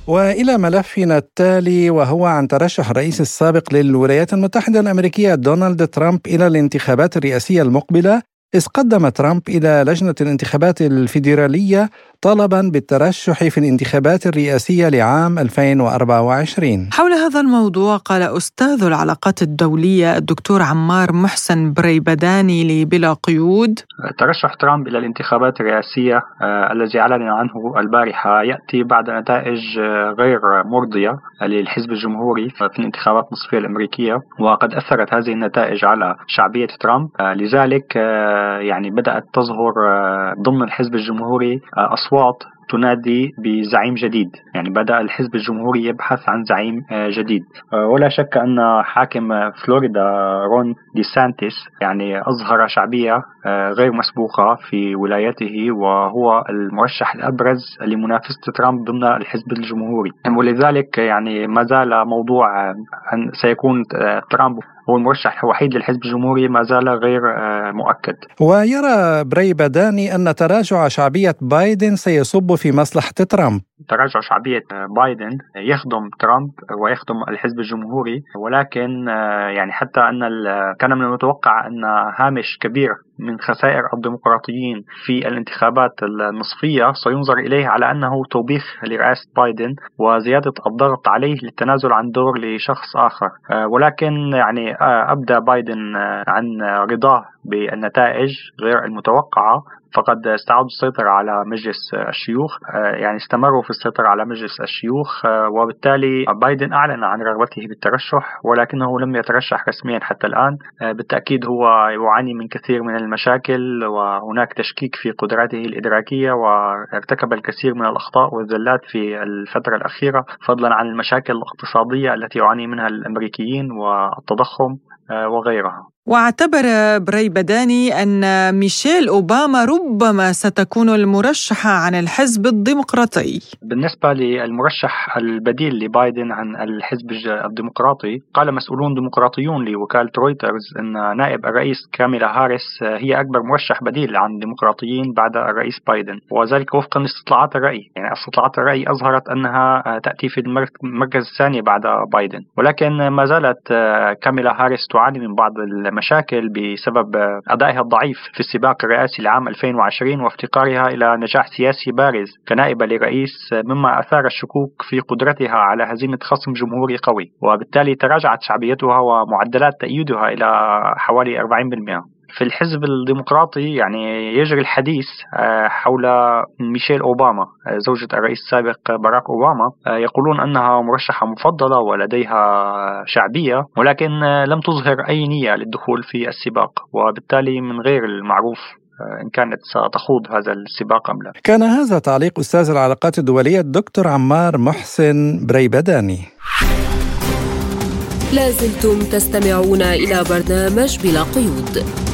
وإلى ملفنا التالي وهو عن ترشح الرئيس السابق للولايات المتحدة الأمريكية دونالد ترامب إلى الانتخابات الرئاسية المقبلة. إذ قدم ترامب إلى لجنة الانتخابات الفيدرالية طلبا بالترشح في الانتخابات الرئاسية لعام 2024 حول هذا الموضوع قال أستاذ العلاقات الدولية الدكتور عمار محسن بريبداني لبلا قيود. ترشح ترامب إلى الانتخابات الرئاسية آه الذي أعلن عنه البارحة يأتي بعد نتائج آه غير مرضية للحزب الجمهوري في الانتخابات النصفية الأمريكية وقد أثرت هذه النتائج على شعبية ترامب. آه لذلك آه، يعني بدأت تظهر آه، ضمن الحزب الجمهوري آه، أصوات تنادي بزعيم جديد. يعني بدأ الحزب الجمهوري يبحث عن زعيم آه، جديد. ولا شك أن حاكم فلوريدا رون دي سانتيس يعني أظهر شعبية غير مسبوقة في ولايته وهو المرشح الأبرز لمنافسة ترامب ضمن الحزب الجمهوري. ولذلك يعني ما زال موضوع أن سيكون ترامب هو المرشح الوحيد للحزب الجمهوري ما زال غير آه، مؤكد. ويرى بري بداني أن تراجع شعبية بايدن سيصب في مصلحة ترامب. تراجع شعبية آه، بايدن يخدم ترامب ويخدم الحزب الجمهوري ولكن آه، يعني حتى أن كان من المتوقع أن هامش كبير من خسائر الديمقراطيين في الانتخابات النصفية سينظر إليه على أنه توبيخ لرئاسة بايدن وزيادة الضغط عليه للتنازل عن دور لشخص آخر. ولكن يعني أبدى بايدن عن رضاه بالنتائج غير المتوقعة. فقد استعادوا السيطرة على مجلس الشيوخ آه، يعني استمروا في السيطرة على مجلس الشيوخ آه، وبالتالي بايدن أعلن عن رغبته بالترشح ولكنه لم يترشح رسميا حتى الآن. آه، بالتأكيد هو يعاني من كثير من المشاكل وهناك تشكيك في قدراته الإدراكية وارتكب الكثير من الأخطاء والزلات في الفترة الأخيرة فضلا عن المشاكل الاقتصادية التي يعاني منها الأمريكيين والتضخم وغيرها. واعتبر بري بداني أن ميشيل أوباما ربما ستكون المرشحة عن الحزب الديمقراطي. بالنسبة للمرشح البديل لبايدن عن الحزب الديمقراطي قال مسؤولون ديمقراطيون لوكالة رويترز أن نائب الرئيس كاميلا هاريس هي أكبر مرشح بديل عن الديمقراطيين بعد الرئيس بايدن وذلك وفقا لاستطلاعات الرأي. يعني استطلاعات الرأي أظهرت أنها تأتي في المركز الثاني بعد بايدن ولكن ما زالت كاميلا هاريس تعاني من بعض المشاكل بسبب أدائها الضعيف في السباق الرئاسي لعام 2020 وافتقارها إلى نجاح سياسي بارز كنائبة لرئيس مما أثار الشكوك في قدرتها على هزيمة خصم جمهوري قوي وبالتالي تراجعت شعبيتها ومعدلات تأييدها إلى حوالي 40% في الحزب الديمقراطي يعني يجري الحديث آه، حول ميشيل أوباما آه، زوجة الرئيس السابق باراك أوباما. آه، يقولون أنها مرشحة مفضلة ولديها شعبية ولكن لم تظهر أي نية للدخول في السباق وبالتالي من غير المعروف إن كانت ستخوض هذا السباق أم لا. كان هذا تعليق أستاذ العلاقات الدولية الدكتور عمار محسن بريبداني. لازلتم تستمعون إلى برنامج بلا قيود.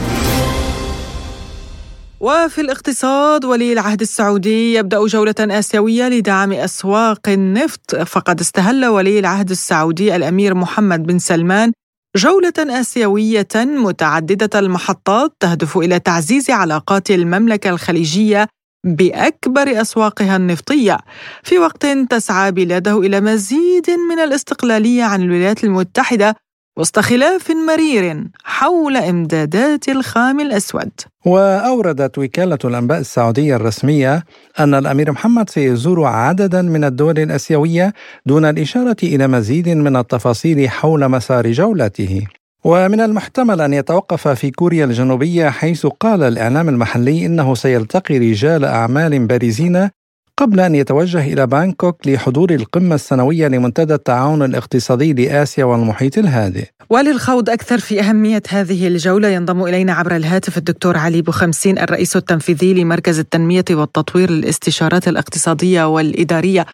وفي الاقتصاد ولي العهد السعودي يبدأ جولة آسيوية لدعم أسواق النفط. فقد استهل ولي العهد السعودي الأمير محمد بن سلمان جولة آسيوية متعددة المحطات تهدف إلى تعزيز علاقات المملكة الخليجية بأكبر أسواقها النفطية. في وقت تسعى بلاده إلى مزيد من الاستقلالية عن الولايات المتحدة وسط خلاف مرير حول إمدادات الخام الأسود. وأوردت وكالة الأنباء السعودية الرسمية أن الأمير محمد سيزور عددا من الدول الأسيوية دون الإشارة إلى مزيد من التفاصيل حول مسار جولته. ومن المحتمل أن يتوقف في كوريا الجنوبية حيث قال الإعلام المحلي إنه سيلتقي رجال أعمال بارزين قبل أن يتوجه إلى بانكوك لحضور القمة السنوية لمنتدى التعاون الاقتصادي لآسيا والمحيط الهادئ. وللخوض أكثر في أهمية هذه الجولة ينضم إلينا عبر الهاتف الدكتور علي بوخمسين الرئيس التنفيذي لمركز التنمية والتطوير للاستشارات الاقتصادية والإدارية.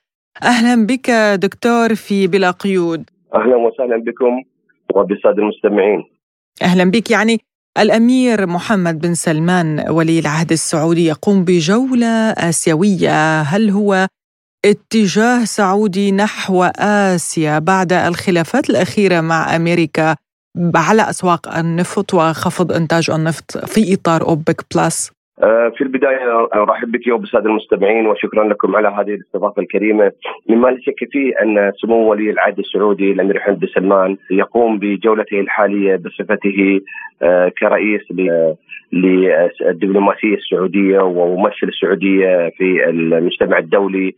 أهلا بك دكتور في بلا قيود. أهلا وسهلا بكم وبالساده المستمعين. أهلا بك. يعني الأمير محمد بن سلمان ولي العهد السعودي يقوم بجولة آسيوية، هل هو اتجاه سعودي نحو آسيا بعد الخلافات الأخيرة مع أمريكا على أسواق النفط وخفض إنتاج النفط في إطار أوبك بلس؟ آه، في البداية أرحب بك وبالساده المستمعين وشكرا لكم على هذه الاستضافة الكريمة. مما لا شك فيه أن سمو ولي العهد السعودي الأمير حمد بن سلمان يقوم بجولته الحالية بصفته آه، كرئيس للدبلوماسية السعودية وممثل السعودية في المجتمع الدولي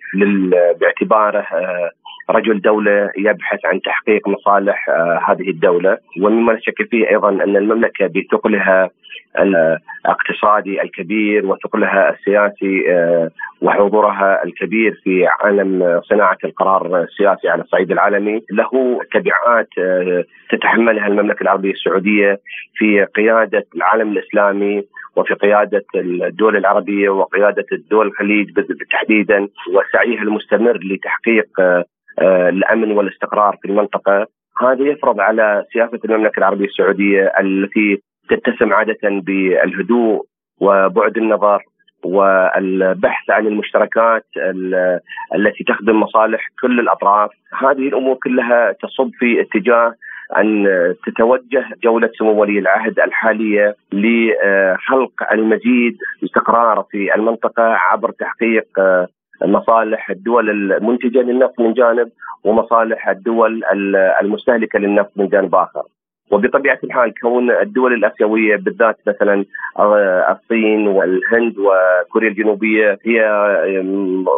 باعتباره آه، رجل دولة يبحث عن تحقيق مصالح هذه الدولة. ومما لا شك فيه أيضا أن المملكة بثقلها الاقتصادي الكبير وثقلها السياسي آه، وحضورها الكبير في عالم صناعة القرار السياسي على الصعيد العالمي. له تبعات آه، تتحملها المملكة العربية السعودية في قيادة العالم الإسلامي وفي قيادة الدول العربية وقيادة الدول الخليج تحديدا. وسعيها المستمر لتحقيق آه، الأمن والاستقرار في المنطقة. هذا يفرض على سياسة المملكة العربية السعودية التي تتسم عادة بالهدوء وبعد النظر والبحث عن المشتركات التي تخدم مصالح كل الأطراف، هذه الأمور كلها تصب في اتجاه أن تتوجه جولة سمو ولي العهد الحالية لخلق المزيد استقرار في المنطقة عبر تحقيق مصالح الدول المنتجة للنفط من جانب ومصالح الدول المستهلكة للنفط من جانب آخر. وبطبيعة الحال كون الدول الآسيوية بالذات مثلا آه، الصين والهند وكوريا الجنوبية هي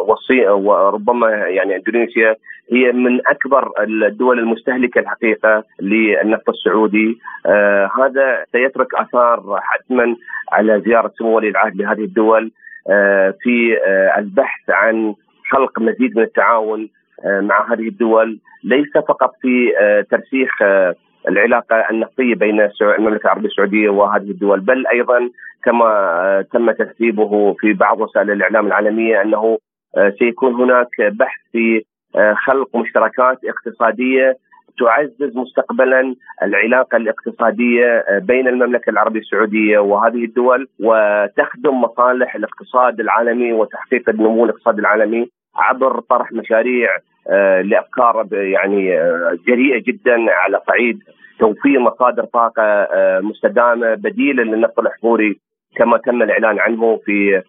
والصين وربما يعني إندونيسيا هي من أكبر الدول المستهلكة الحقيقة للنفط السعودي. آه هذا سيترك آثار حتما على زيارة سمو ولي العهد لهذه الدول. آه في آه البحث عن خلق مزيد من التعاون آه، مع هذه الدول. ليس فقط في آه، ترسيخ العلاقة النفطيه بين المملكة العربية السعودية وهذه الدول. بل أيضا كما تم ترتيبه في بعض وسائل الإعلام العالمية أنه سيكون هناك بحث في خلق مشتركات اقتصادية تعزز مستقبلا العلاقة الاقتصادية بين المملكة العربية السعودية وهذه الدول وتخدم مصالح الاقتصاد العالمي وتحقيق النمو الاقتصادي العالمي عبر طرح مشاريع آه، لأفكار يعني آه، جريئة جدا على صعيد. توفير مصادر طاقة آه، مستدامة بديلا للنفط الاحفوري كما تم الإعلان عنه في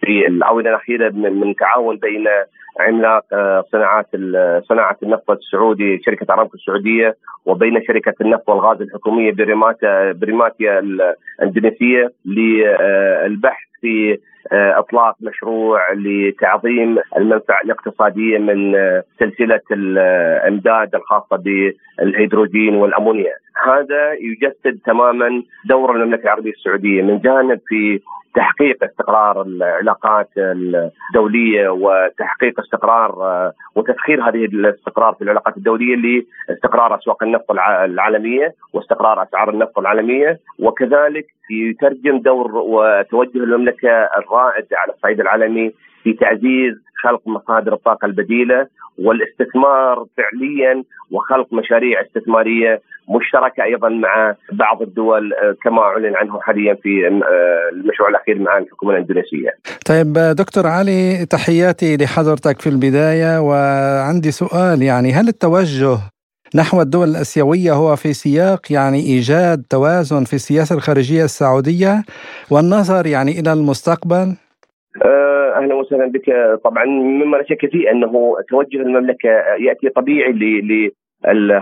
في الاونه الأخيرة من تعاون بين عملاق صناعات صناعة النفط السعودي شركة أرامكو السعودية وبين شركة النفط والغاز الحكومية برتامينا برتامينا الإندونيسية للبحث في آه، إطلاق مشروع لتعظيم المنفعة الاقتصادية من آه، سلسلة الأمداد الخاصة بالهيدروجين والأمونيا. هذا يجسد تماما دور المملكة العربية السعودية من جانب في تحقيق استقرار العلاقات الدولية وتحقيق استقرار آه، وتسخير هذه الاستقرار في العلاقات الدولية لاستقرار أسواق النفط العالمية واستقرار أسعار النفط العالمية وكذلك يترجم دور وتوجه المملكة الرائد على الصعيد العالمي في تعزيز خلق مصادر الطاقة البديلة والاستثمار فعليا وخلق مشاريع استثمارية مشتركة أيضا مع بعض الدول آه، كما أعلن عنه حاليا في آه، المشروع الأخير مع الحكومة الإندونيسية. طيب دكتور علي تحياتي لحضرتك في البداية وعندي سؤال يعني هل التوجه نحو الدول الأسيوية هو في سياق يعني إيجاد توازن في السياسة الخارجية السعودية والنظر يعني إلى المستقبل؟ آه، أهلا وسهلا بك طبعا مما لا شك فيه أنه توجه المملكة يأتي طبيعي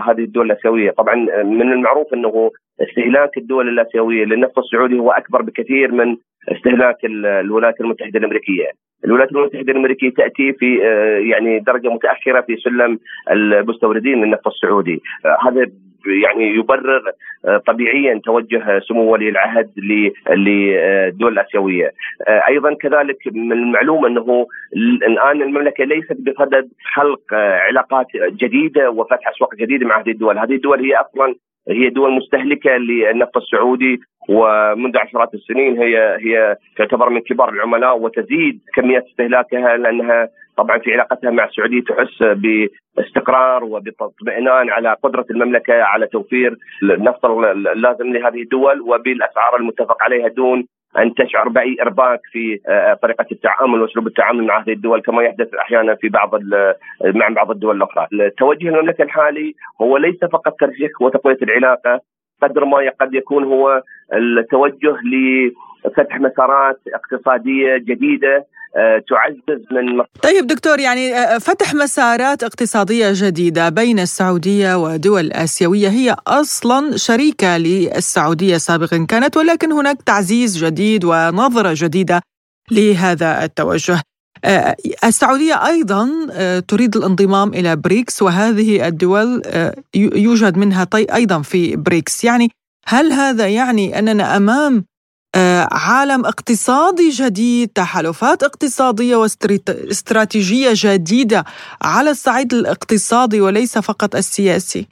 هذه الدول الآسيوية، طبعا من المعروف إنه استهلاك الدول الآسيوية للنفط السعودي هو أكبر بكثير من استهلاك الولايات المتحدة الأمريكية. الولايات المتحدة الأمريكية تأتي في آه، يعني درجة متأخرة في سلم المستوردين للنفط السعودي، آه، هذا يعني يبرر آه، طبيعيا توجه سمو ولي العهد للدول الآسيوية. أيضا كذلك من المعلوم أنه الآن المملكة ليست بصدد خلق علاقات جديدة وفتح أسواق جديدة مع هذه الدول، هذه الدول هي أصلا هي دول مستهلكة للنفط السعودي ومنذ عشرات السنين هي هي تعتبر من كبار العملاء وتزيد كميات استهلاكها لأنها طبعا في علاقتها مع السعودية تحس باستقرار وباطمئنان على قدرة المملكة على توفير النفط اللازم لهذه الدول وبالأسعار المتفق عليها دون أن تشعر بأي إرباك في آه، طريقة التعامل وأسلوب التعامل مع هذه الدول كما يحدث أحيانا في بعض مع بعض الدول الأخرى. توجه المملكه الحالي هو ليس فقط ترسيخ وتقوية العلاقة قدر ما قد يكون هو التوجه لفتح مسارات اقتصادية جديدة تعزز من طيب دكتور يعني آه، فتح مسارات اقتصادية جديدة بين السعودية ودول آسيوية. هي أصلا شريكة للسعودية سابقا كانت ولكن هناك تعزيز جديد ونظرة جديدة لهذا التوجه. آه، السعودية أيضا تريد الانضمام إلى بريكس وهذه الدول يوجد منها أيضا في بريكس. يعني هل هذا يعني أننا أمام آه، عالم اقتصادي جديد تحالفات اقتصادية واستراتيجيه جديدة على الصعيد الاقتصادي وليس فقط السياسي.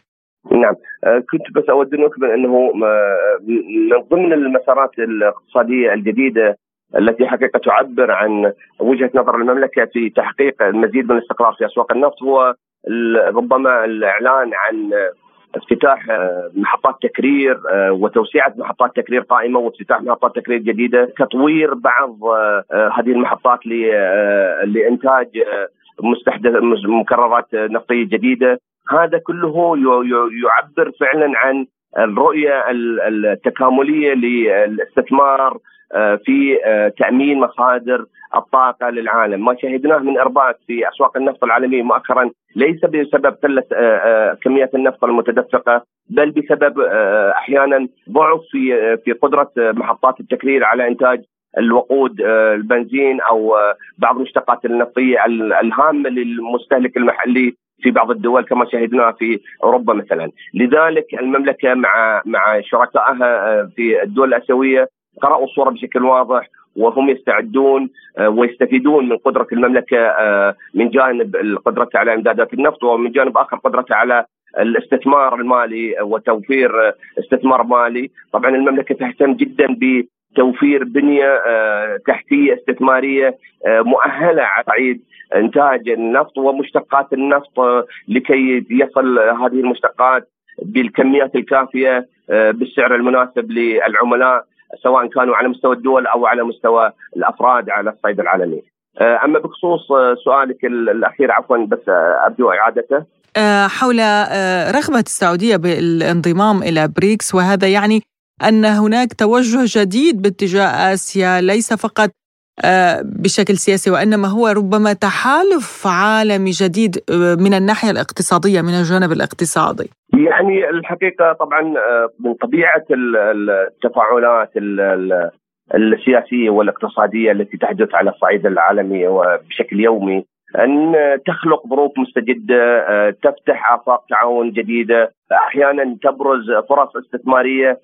نعم. آه، كنت بس أود أن اكمل أنه من ضمن المسارات الاقتصادية الجديدة التي حقيقة تعبر عن وجهة نظر المملكة في تحقيق المزيد من الاستقرار في أسواق النفط هو ربما الإعلان عن افتتاح آه، محطات تكرير آه، وتوسعه محطات تكرير قائمة وافتتاح محطات تكرير جديدة، تطوير بعض آه، هذه المحطات لإنتاج مستحدث مكررات نفطية جديدة، هذا كله يعبر فعلا عن الرؤية التكاملية للاستثمار في تأمين مصادر الطاقة للعالم، ما شهدناه من إرباك في أسواق النفط العالمية مؤخرا. ليس بسبب قله آه، آه، كميات النفط المتدفقة بل بسبب آه، أحيانا ضعف في في قدرة محطات التكرير على إنتاج الوقود البنزين أو بعض المشتقات النفطية الهامة للمستهلك المحلي في بعض الدول كما شهدنا في أوروبا مثلا، لذلك المملكة مع مع شركائها في الدول الآسيوية قرأوا الصورة بشكل واضح. وهم يستعدون آه، ويستفيدون من قدرة المملكة آه، من جانب قدرتها على إمدادات النفط ومن جانب آخر قدرتها على الاستثمار المالي وتوفير استثمار مالي. طبعا المملكة تهتم جدا بتوفير بنية تحتية استثمارية مؤهلة على صعيد إنتاج النفط ومشتقات النفط لكي يصل هذه المشتقات بالكميات الكافية بالسعر المناسب للعملاء. سواء كانوا على مستوى الدول أو على مستوى الأفراد على الصعيد العالمي. أما بخصوص سؤالك الأخير عفوا بس أرجو إعادته. حول رغبة السعودية بالانضمام إلى بريكس وهذا يعني أن هناك توجه جديد باتجاه آسيا ليس فقط بشكل سياسي وإنما هو ربما تحالف عالمي جديد من الناحية الاقتصادية من الجانب الاقتصادي. يعني الحقيقة طبعا من طبيعة التفاعلات السياسية والاقتصادية التي تحدث على الصعيد العالمي وبشكل يومي أن تخلق ظروف مستجدة تفتح آفاق تعاون جديدة أحيانا تبرز فرص استثمارية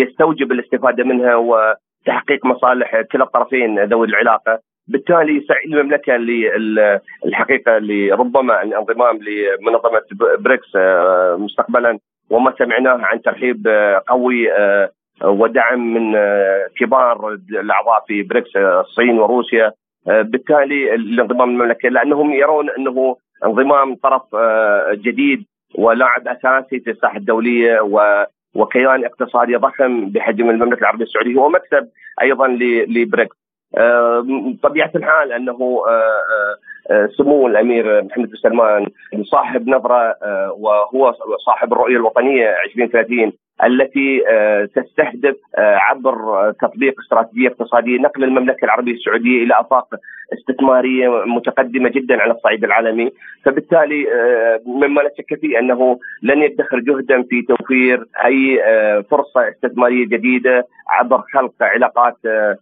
يستوجب الاستفادة منها وتحقيق مصالح كلا الطرفين ذوي العلاقة. بالتالي سعي المملكة للحقيقه لربما الانضمام لمنظمة بريكس مستقبلا وما سمعناه عن ترحيب قوي ودعم من كبار الأعضاء في بريكس الصين وروسيا. بالتالي الانضمام المملكه لأنهم يرون أنه انضمام طرف جديد ولاعب أساسي في الساحة الدولية و وكيان اقتصادي ضخم بحجم المملكة العربية السعودية هو مكسب أيضا لبريكس. طبيعة الحال أنه سمو الأمير محمد بن سلمان صاحب نظرة وهو صاحب الرؤية الوطنية 2030 التي تستهدف عبر تطبيق استراتيجية اقتصادية نقل المملكة العربية السعودية إلى أفاق استثمارية متقدمة جدا على الصعيد العالمي، فبالتالي مما لا شك فيه أنه لن يدخر جهدا في توفير أي فرصة استثمارية جديدة عبر خلق علاقات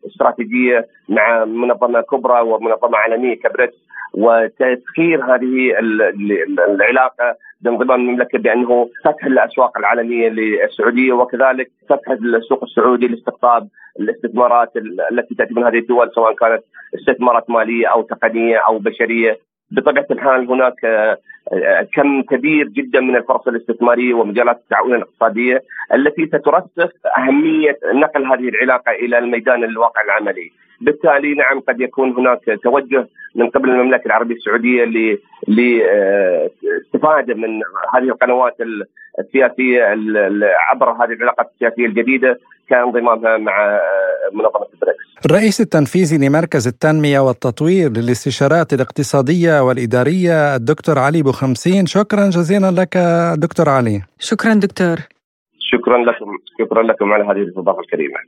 استراتيجية مع منظمة كبرى ومنظمة عالمية كبريكس وتسخير هذه العلاقة بانضمام المملكة بأنه فتح الأسواق العالمية للسعودية وكذلك فتح السوق السعودي لاستقطاب الاستثمارات التي تأتي من هذه الدول سواء كانت استثمارات مالية أو تقنية أو بشرية بطبيعة الحال هناك كم كبير جدا من الفرص الاستثمارية ومجالات التعاون الاقتصادية التي سترسخ أهمية نقل هذه العلاقة إلى الميدان الواقع العملي. بالتالي نعم قد يكون هناك توجه من قبل المملكة العربية السعودية لاستفاده من هذه القنوات السياسية عبر هذه العلاقات السياسية الجديدة كانضمامها مع منظمة بريكس. الرئيس التنفيذي لمركز التنمية والتطوير للاستشارات الاقتصادية والإدارية الدكتور علي بوخمسين شكرا جزيلا لك دكتور علي. شكرا دكتور. شكرا لكم شكرا لكم على هذه الاستضافه الكريمة.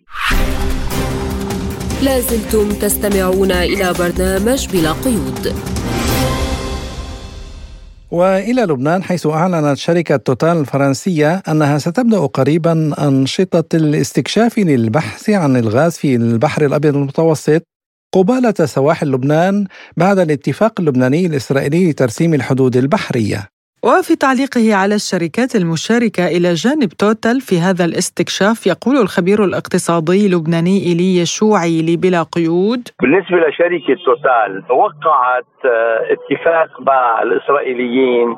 لازلتم تستمعون إلى برنامج بلا قيود وإلى لبنان حيث أعلنت شركة توتال الفرنسية أنها ستبدأ قريبا أنشطة الاستكشاف للبحث عن الغاز في البحر الأبيض المتوسط قبالة سواحل لبنان بعد الاتفاق اللبناني الإسرائيلي لترسيم الحدود البحرية. وفي تعليقه على الشركات المشاركة إلى جانب توتال في هذا الاستكشاف يقول الخبير الاقتصادي اللبناني إيلي يشوعي لبلا قيود. بالنسبة لشركة توتال وقعت اتفاق مع الإسرائيليين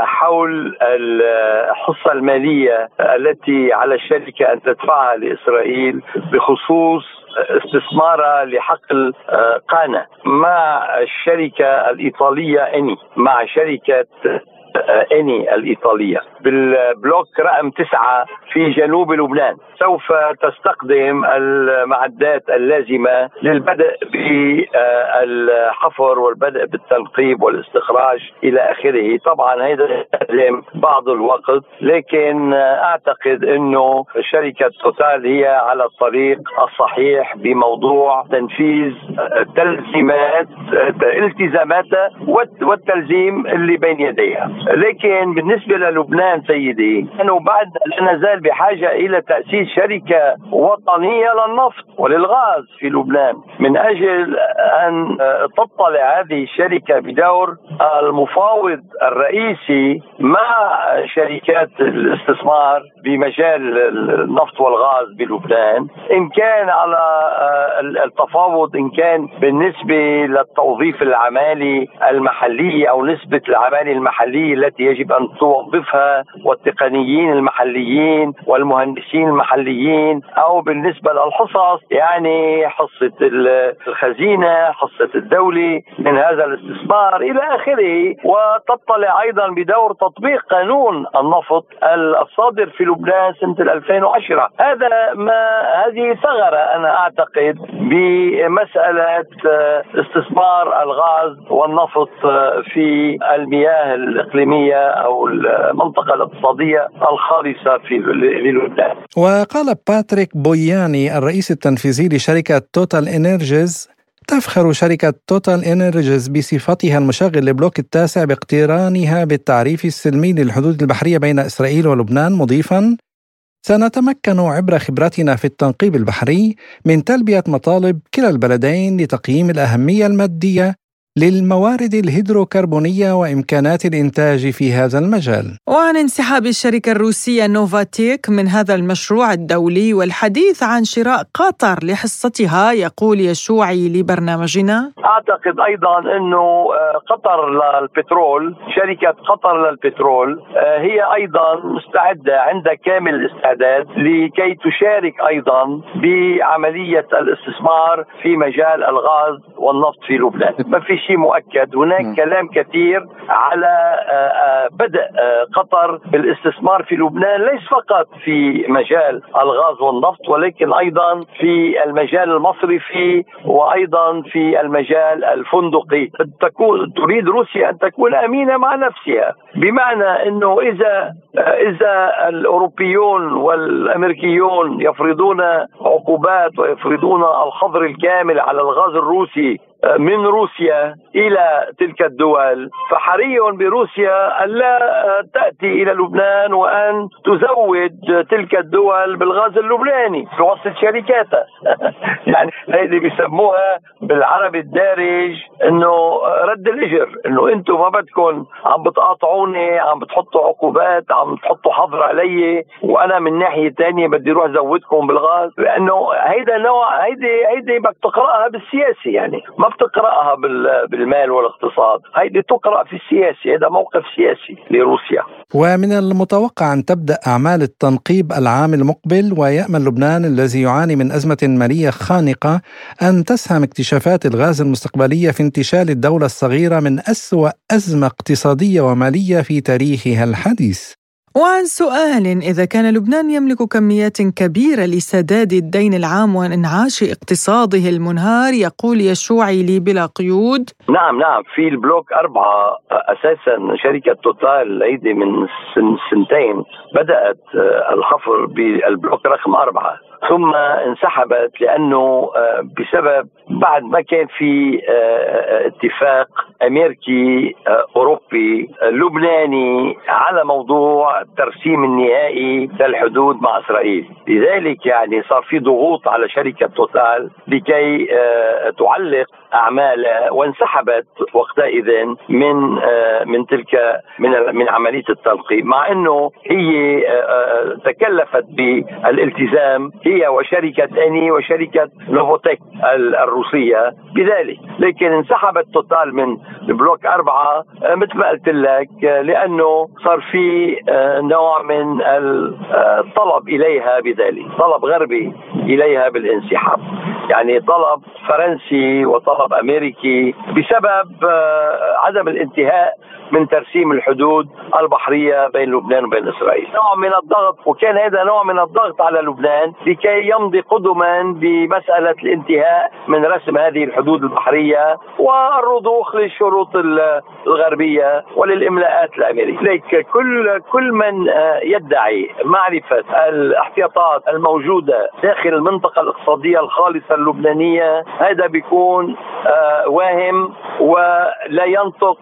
حول الحصة المالية التي على الشركة أن تدفعها لإسرائيل بخصوص استثمارها لحقل قانا مع الشركة الإيطالية إني مع شركة أني الإيطالية بالبلوك رقم تسعة في جنوب لبنان. سوف تستخدم المعدات اللازمة للبدء بالحفر والبدء بالتنقيب والاستخراج إلى آخره. طبعا هذا يستلزم بعض الوقت لكن أعتقد أنه شركة توتال هي على الطريق الصحيح بموضوع تنفيذ تلزيمات التزاماتها والتلزيم اللي بين يديها. لكن بالنسبة للبنان سيدي أنه بعد لا نزال بحاجة إلى تأسيس شركة وطنية للنفط وللغاز في لبنان. من أجل أن تطلع هذه الشركة بدور المفاوض الرئيسي مع شركات الاستثمار بمجال النفط والغاز بلبنان. إن كان على التفاوض إن كان بالنسبة للتوظيف العمالي المحلي أو نسبة العمالة المحلية التي يجب أن توظفها والتقنيين المحليين والمهندسين المحليين أو بالنسبة للحصص يعني حصة الخزينة، حصة الدولة من هذا الاستثمار إلى آخره. وتطلع أيضا بدور تطبيق قانون النفط الصادر في لبنان سنة 2010 هذا ما هذه ثغرة أنا أعتقد بمسألة استثمار الغاز والنفط في المياه الإقليمية أو المنطقة الاقتصادية الخالصة في لبنان. وقال باتريك بوياني الرئيس التنفيذي لشركة توتال إنرجيز تفخر شركة توتال إنرجيز بصفتها المشغل لبلوك التاسع باقترانها بالتعريف السلمي للحدود البحرية بين إسرائيل ولبنان مضيفا سنتمكن عبر خبرتنا في التنقيب البحري من تلبية مطالب كلا البلدين لتقييم الأهمية المادية للموارد الهيدروكربونية وإمكانات الإنتاج في هذا المجال. وعن انسحاب الشركة الروسية نوفاتيك من هذا المشروع الدولي والحديث عن شراء قطر لحصتها يقول يشوعي لبرنامجنا. أعتقد أيضا أنه آه، قطر للبترول شركة قطر للبترول آه، هي أيضا مستعدة عندها كامل الاستعداد لكي تشارك أيضا بعملية الاستثمار في مجال الغاز والنفط في لبنان. ما في شيء مؤكد هناك م. كلام كثير على آه، آه، بدء آه، قطر بالاستثمار في لبنان ليس فقط في مجال الغاز والنفط ولكن أيضا في المجال المصرفي وأيضا في المجال الفندقي تكون تريد روسيا أن تكون أمينة مع نفسها بمعنى إنه إذا إذا الأوروبيون والأمريكيون يفرضون عقوبات ويفرضون الحظر الكامل على الغاز الروسي من روسيا إلى تلك الدول. فحري بروسيا أن لا تأتي إلى لبنان وأن تزود تلك الدول بالغاز اللبناني توصل شركاتها. يعني هذه بيسموها بالعربي الدارج إنه رد الإجر. إنه أنتم ما بدكم عم بتقاطعوني عم بتحطوا عقوبات عم بتحطوا حظر علي وأنا من ناحية ثانية بدي أروح زودكم بالغاز. لأنه هيدا نوع هيدي هيدي بدك تقرأها بالسياسي يعني. ما بتقرأها بالمال والاقتصاد. هيدي تقرأ في السياسي هذا موقف سياسي لروسيا. ومن المتوقع أن تبدأ أعمال التنقيب العام المقبل ويامل لبنان الذي يعاني من أزمة مالية خانقة أن تسهم اكتشافات الغاز المستقبلية في انتشال الدولة الصغيرة من أسوأ أزمة اقتصادية ومالية في تاريخها الحديث. وعن سؤال إذا كان لبنان يملك كميات كبيرة لسداد الدين العام وإنعاش اقتصاده المنهار يقول يشوعي لي بلا قيود. نعم نعم. في البلوك أربعة أساسا شركة توتال هيدي من سن سنتين بدأت الحفر بالبلوك رقم أربعة. ثم انسحبت لأنه آه، بسبب بعد ما كان في آه، اتفاق أمريكي آه، أوروبي لبناني على موضوع الترسيم النهائي للحدود مع إسرائيل، لذلك يعني صار في ضغوط على شركة توتال لكي تعلق اعمالها وانسحبت وقتئذ من من تلك من من عملية التنقيب مع إنه هي تكلفت بالالتزام هي وشركة أني وشركة نوفوتيك الروسية بذلك. لكن انسحبت توتال من بلوك أربعة آه، مثل ما قلت لك آه، لأنه صار في آه، نوع من الطلب إليها بذلك طلب غربي إليها بالانسحاب. يعني طلب فرنسي وطلب أمريكي بسبب عدم الانتهاء من ترسيم الحدود البحرية بين لبنان وبين إسرائيل. نوع من الضغط وكان هذا نوع من الضغط على لبنان لكي يمضي قدما بمسألة الانتهاء من رسم هذه الحدود البحرية والرضوخ للشروط الغربية وللإملاءات الأمريكية. لك كل كل من آه، يدعي معرفة الاحتياطات الموجودة داخل المنطقة الاقتصادية الخالصة اللبنانية هذا بيكون آه، واهم ولا ينطق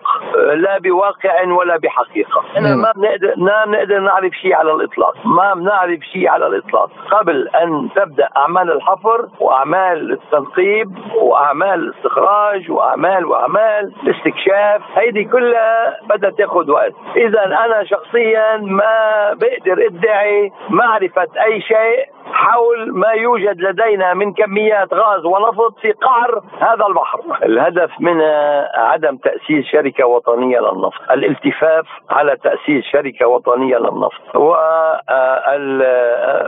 لا بواقع ولا بحقيقة. أنا ما بنقدر ما بنقدر نعرف شيء على الإطلاق. ما بنعرف شيء على الإطلاق. قبل أن تبدأ أعمال الحفر وأعمال التنقيب وأعمال الاستخراج وأعمال وأعمال الاستكشاف هيدي كلها بدها تاخذ وقت. إذا أنا شخصيا ما بقدر أدعي معرفة أي شيء حول ما يوجد لدينا من كميات غاز ونفط في قعر هذا البحر. الهدف من عدم تأسيس شركة وطنية للنفط، الالتفاف على تأسيس شركة وطنية للنفط، و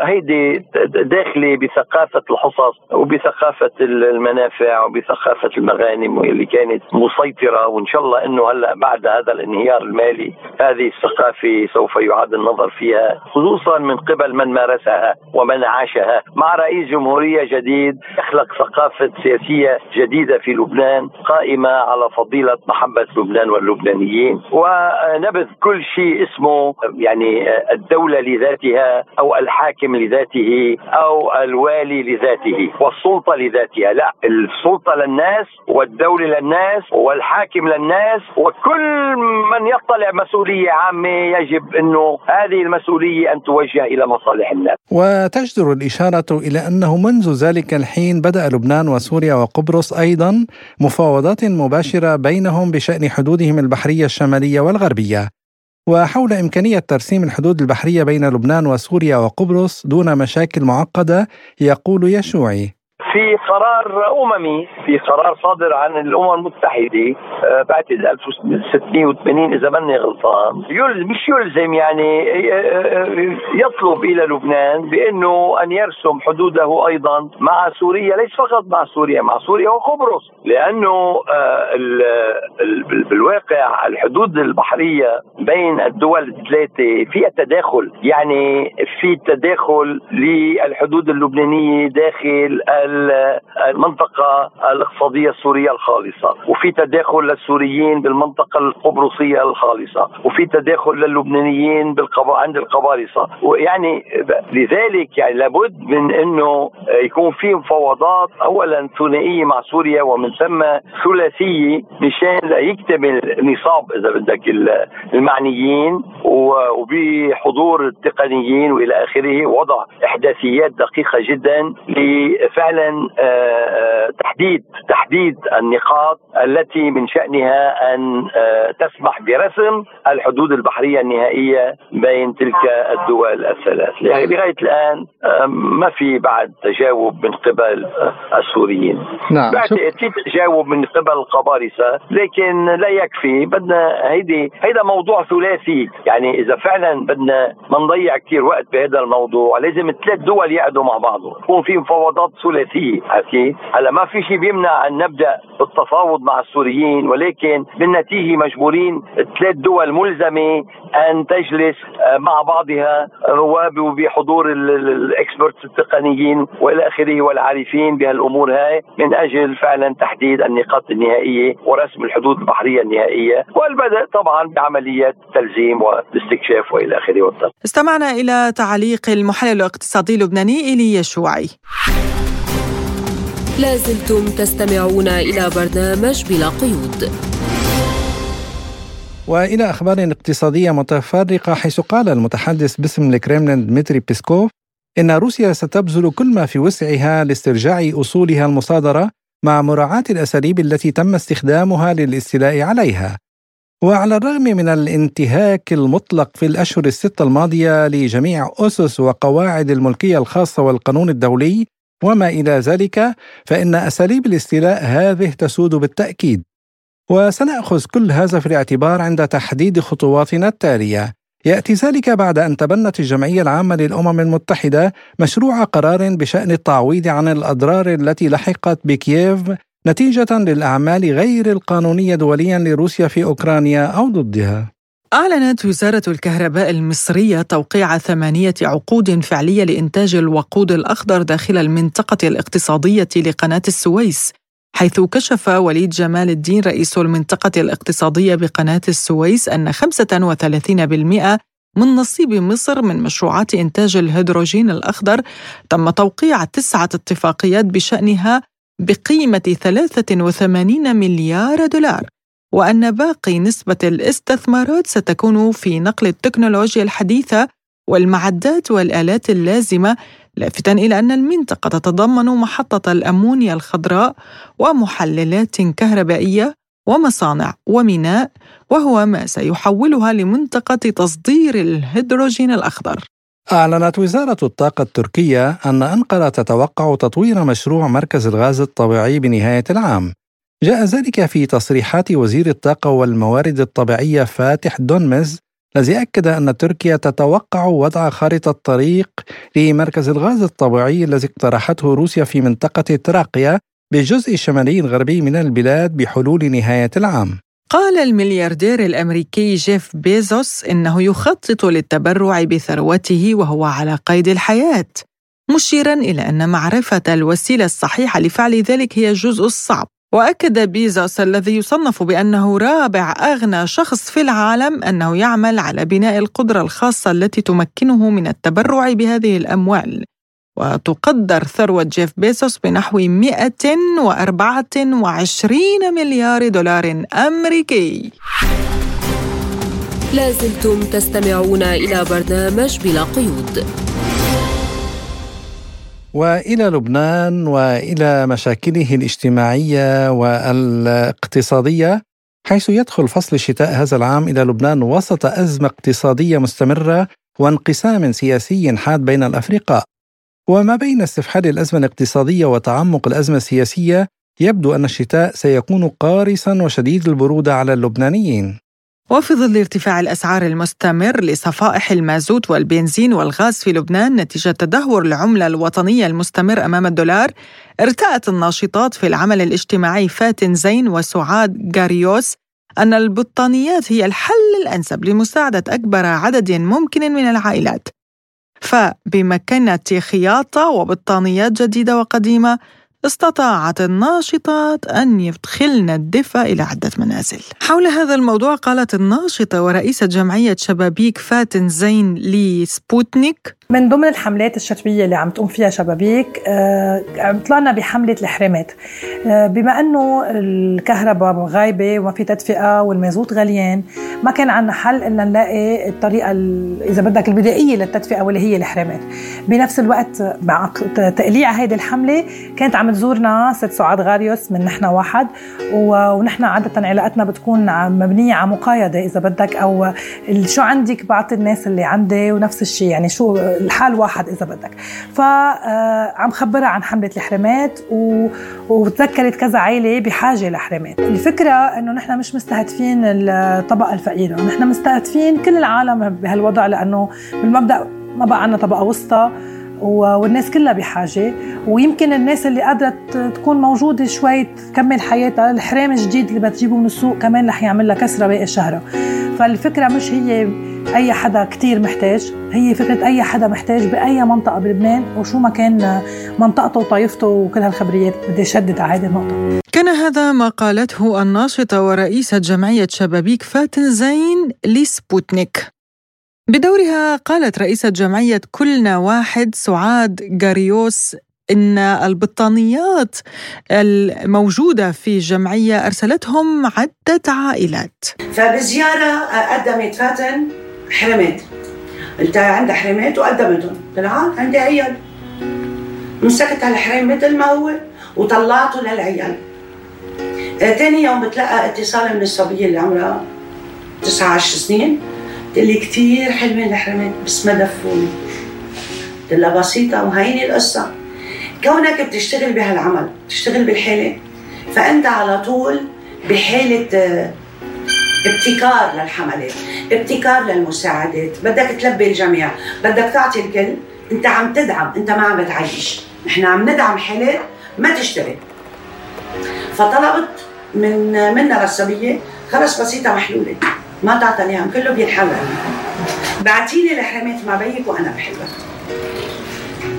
هيدي داخله بثقافة الحصص وبثقافة المنافع وبثقافة المغانم واللي كانت مسيطرة. وإن شاء الله إنه هلأ بعد هذا الانهيار المالي هذه الثقافة سوف يعاد النظر فيها خصوصا من قبل من مارسها ومن عاشها. مع رئيس جمهورية جديد يخلق ثقافة سياسية جديدة في لبنان قائمة على فضيلة محبه لبنان واللبنانيين ونبذ كل شيء اسمه يعني الدولة لذاتها أو الحاكم لذاته أو الوالي لذاته والسلطة لذاتها. لا السلطة للناس والدولة للناس والحاكم للناس وكل من يطلع مسؤولية عامة يجب إنه هذه المسؤولية أن توجه إلى مصالح الناس. وتجدر الإشارة إلى أنه منذ ذلك الحين بدأ لبنان وسوريا وقبرص أيضا مفاوضات مباشرة بينهم بشأن حدودهم البحرية الشمالية والغربية. وحول إمكانية ترسيم الحدود البحرية بين لبنان وسوريا وقبرص دون مشاكل معقدة يقول يشوعي. في قرار أممي في قرار صادر عن الأمم المتحدة آه، بعتقد 1680 إذا ماني غلطان. مش يلزم يعني آه، آه، يطلب إلى لبنان بأنه أن يرسم حدوده أيضا مع سوريا ليس فقط مع سوريا مع سوريا وقبرص. لأنه بالواقع الحدود البحرية بين الدول الثلاثة فيها تداخل. يعني في تداخل للحدود اللبنانية داخل المنطقة الاقتصادية السورية الخالصة وفي تداخل للسوريين بالمنطقة القبرصية الخالصة وفي تداخل للبنانيين بالقبا... عند القبارصة. ويعني لذلك يعني لابد من إنه يكون في مفاوضات اولا ثنائية مع سوريا ومن ثم ثلاثية مشان يكتمل نصاب إذا بدك المعنيين وبحضور التقنيين وإلى آخره. وضع إحداثيات دقيقة جدا لفعلا آه، آه، تحديد تحديد النقاط التي من شأنها أن آه، تسمح برسم الحدود البحرية النهائية بين تلك الدول الثلاث. يعني لغاية الآن ما في بعد تجاوب من قبل السوريين. نعم بعد في تجاوب من قبل القبارصة لكن لا يكفي. بدنا هيدي هيدا موضوع ثلاثي. يعني إذا فعلا بدنا ما نضيع كثير وقت بهذا الموضوع لازم ثلاث دول يقعدوا مع بعضهم. يكون في مفاوضات حكي هلا ما في شيء بيمنع أن نبدأ بالتفاوض مع السوريين ولكن بالنتيجة مجبورين ثلاث دول ملزمة أن تجلس آه، مع بعضها وبحضور الإكسبرتس التقنيين والى آخره والعارفين بهالأمور هاي من أجل فعلا تحديد النقاط النهائية ورسم الحدود البحرية النهائية والبدء طبعا بعمليات التلزيم والاستكشاف والى آخره استمعنا إلى تعليق المحلل الاقتصادي اللبناني ايليا شوعي لازلتم تستمعون إلى برنامج بلا قيود. وإلى أخبار اقتصادية متفرقة حيث قال المتحدث باسم الكريملين دمتري بيسكوف إن روسيا ستبذل كل ما في وسعها لاسترجاع أصولها المصادرة مع مراعاة الأساليب التي تم استخدامها للاستيلاء عليها. وعلى الرغم من الانتهاك المطلق في الأشهر الستة الماضية لجميع أسس وقواعد الملكية الخاصة والقانون الدولي وما إلى ذلك فإن أساليب الاستيلاء هذه تسود بالتأكيد. وسنأخذ كل هذا في الاعتبار عند تحديد خطواتنا التالية. يأتي ذلك بعد أن تبنت الجمعية العامة للأمم المتحدة مشروع قرار بشأن التعويض عن الأضرار التي لحقت بكييف نتيجة للأعمال غير القانونية دوليا لروسيا في أوكرانيا أو ضدها. أعلنت وزارة الكهرباء المصرية توقيع ثمانية عقود فعلية لإنتاج الوقود الأخضر داخل المنطقة الاقتصادية لقناة السويس حيث كشف وليد جمال الدين رئيس المنطقة الاقتصادية بقناة السويس أن 35% من نصيب مصر من مشروعات إنتاج الهيدروجين الأخضر. تم توقيع تسعة اتفاقيات بشأنها بقيمة 83 مليار دولار. وأن باقي نسبة الاستثمارات ستكون في نقل التكنولوجيا الحديثة والمعدات والآلات اللازمة لافتا إلى أن المنطقة تتضمن محطة الأمونيا الخضراء ومحللات كهربائية ومصانع وميناء وهو ما سيحولها لمنطقة تصدير الهيدروجين الأخضر. أعلنت وزارة الطاقة التركية أن أنقرة تتوقع تطوير مشروع مركز الغاز الطبيعي بنهاية العام. جاء ذلك في تصريحات وزير الطاقة والموارد الطبيعية فاتح دونمز الذي أكد أن تركيا تتوقع وضع خارطة طريق لمركز الغاز الطبيعي الذي اقترحته روسيا في منطقة تراقيا بالجزء الشمالي الغربي من البلاد بحلول نهاية العام. قال الملياردير الأمريكي جيف بيزوس إنه يخطط للتبرع بثروته وهو على قيد الحياة مشيرا إلى أن معرفة الوسيلة الصحيحة لفعل ذلك هي الجزء الصعب وأكد بيزوس الذي يصنف بأنه رابع أغنى شخص في العالم أنه يعمل على بناء القدرة الخاصة التي تمكنه من التبرع بهذه الأموال. وتقدر ثروة جيف بيسوس بنحو 124 مليار دولار أمريكي. لازلتم تستمعون إلى برنامج بلا قيود. وإلى لبنان وإلى مشاكله الاجتماعية والاقتصادية حيث يدخل فصل الشتاء هذا العام إلى لبنان وسط أزمة اقتصادية مستمرة وانقسام سياسي حاد بين الافرقاء وما بين استفحال الأزمة الاقتصادية وتعمق الأزمة السياسية يبدو أن الشتاء سيكون قارسا وشديد البروده على اللبنانيين. وفي ظل ارتفاع الأسعار المستمر لصفائح المازوت والبنزين والغاز في لبنان نتيجة تدهور العملة الوطنية المستمر أمام الدولار. ارتأت الناشطات في العمل الاجتماعي فاتن زين وسعاد جاريوس أن البطانيات هي الحل الأنسب لمساعدة أكبر عدد ممكن من العائلات. فبمكنة خياطة وبطانيات جديدة وقديمة استطاعت الناشطات أن يدخلن الدفء إلى عدة منازل. حول هذا الموضوع قالت الناشطة ورئيسة جمعية شبابيك فاتن زين لسبوتنيك من ضمن الحملات الشتوية اللي عم تقوم فيها شبابيك آه، طلعنا بحملة الحرامات آه، بما أنه الكهرباء غايبة وما في تدفئة والمازوت غاليين ما كان عندنا حل إلا نلاقي الطريقة إذا بدك البدائية للتدفئة واللي هي الحرامات بنفس الوقت مع تقليع هذه الحملة كانت عم تزورنا ست سعاد غاريوس من نحن واحد ونحن عادة علاقتنا بتكون مبنية على مقايضة إذا بدك أو شو عندك بعطي الناس اللي عندي ونفس الشيء يعني شو الحال واحد إذا بدك. فعم خبرها عن حملة الحرمات. وتذكرت كذا عائله بحاجة لحرمات. الفكرة إنه نحن مش مستهدفين الطبقه الفقيره نحن مستهدفين كل العالم بهالوضع لأنه بالمبدأ ما بقى عندنا طبقة وسطى. والناس كلها بحاجة. ويمكن الناس اللي قادرة تكون موجودة شوي تكمل حياتها الحرام الجديد اللي بتجيبه من السوق كمان رح يعمل لها كسرة باقي الشهر فالفكرة مش هي أي حدا كتير محتاج هي فكرة أي حدا محتاج بأي منطقة بلبنان وشو ما كان منطقته وطائفته وكل هالخبريات. بدي أشدد على هذه النقطة. كان هذا ما قالته الناشطة ورئيسة جمعية شبابيك فاتن زين لسبوتنيك. بدورها قالت رئيسة جمعية كلنا واحد سعاد جاريوس إن البطانيات الموجودة في الجمعية أرسلتهم عدة عائلات. فبزيارة قدمت فاتن حرمات. أنت عندها حرمات وقدمتهم. طلع عندي عيال. مسكت هالحرام مثل ما هو وطلعته للعيال. ثاني يوم بتلقى اتصال من الصبية اللي عمرها 19 سنين. قلت لي كثير حلوين الحرمات بس ما دفوني. قلت لها بسيطة وهيني القصة. كونك بتشتغل بهالعمل بتشتغل بالحالة فأنت على طول بحالة آه، ابتكار للحملات ابتكار للمساعدات. بدك تلبي الجميع بدك تعطي الكل. أنت عم تدعم أنت ما عم بتعيش. نحن عم ندعم حالات ما تشتغل. فطلبت من منا للصبية خلص بسيطة محلولة. ما تعطى اياهم كله بينحل بعتيني الحرامات مع بيك وأنا بحلها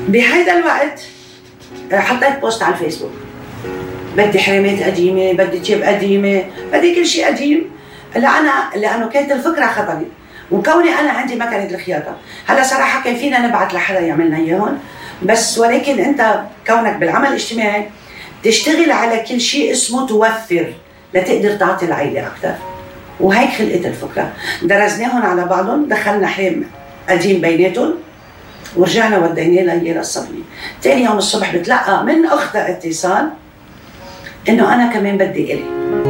بهيدا الوقت حطيت بوست على الفيسبوك. بدي حرامات قديمة بدي تياب قديمة بدي كل شيء قديم. لأنا لأنه كانت الفكرة خطري وكوني أنا عندي مكنة الخياطة. هلا صراحة كان فينا نبعث لحدا يعملنا إياهم؟ بس ولكن أنت كونك بالعمل الاجتماعي تشتغل على كل شيء اسمه توفر لتقدر تعطي العائله أكثر. وهيك خلقت الفكرة. درسناهم على بعضهم دخلنا حرام قديم بيناتهم ورجعنا وديناه لهي للصبيه ثاني يوم الصبح بتلقى من اختها اتصال إنه أنا كمان بدي إلي.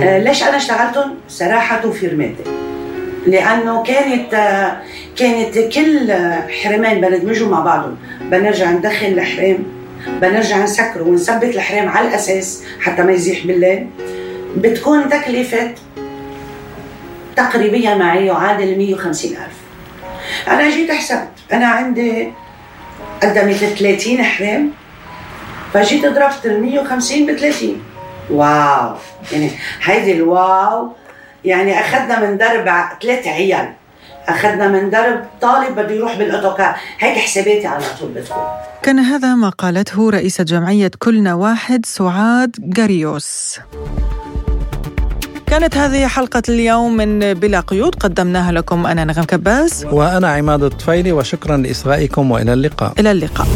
آه ليش أنا اشتغلتهم؟ صراحة توفير مادي. لأنه كانت آه كانت كل حرمان بندمجوا مع بعضهم. بنرجع ندخل الحرام بنرجع نسكره ونثبت الحرام على الأساس حتى ما يزيح بالليل. بتكون تكلفة تقريبية معي يعادل 150 ألف. أنا جيت حسبت. أنا عندي قدمت 30 حرم فجيت ضربت ال 150 ب 30 واو. يعني هيدي الواو. يعني أخذنا من درب ثلاث عيال. أخذنا من درب طالب بده يروح بالاوتوكار هيك حساباتي على طول بتكون. كان هذا ما قالته رئيسة جمعية كلنا واحد سعاد جاريوس كانت هذه حلقة اليوم من بلا قيود. قدمناها لكم أنا نغم كباس وأنا عماد الطفيلي وشكرا لإصغائكم وإلى اللقاء. إلى اللقاء.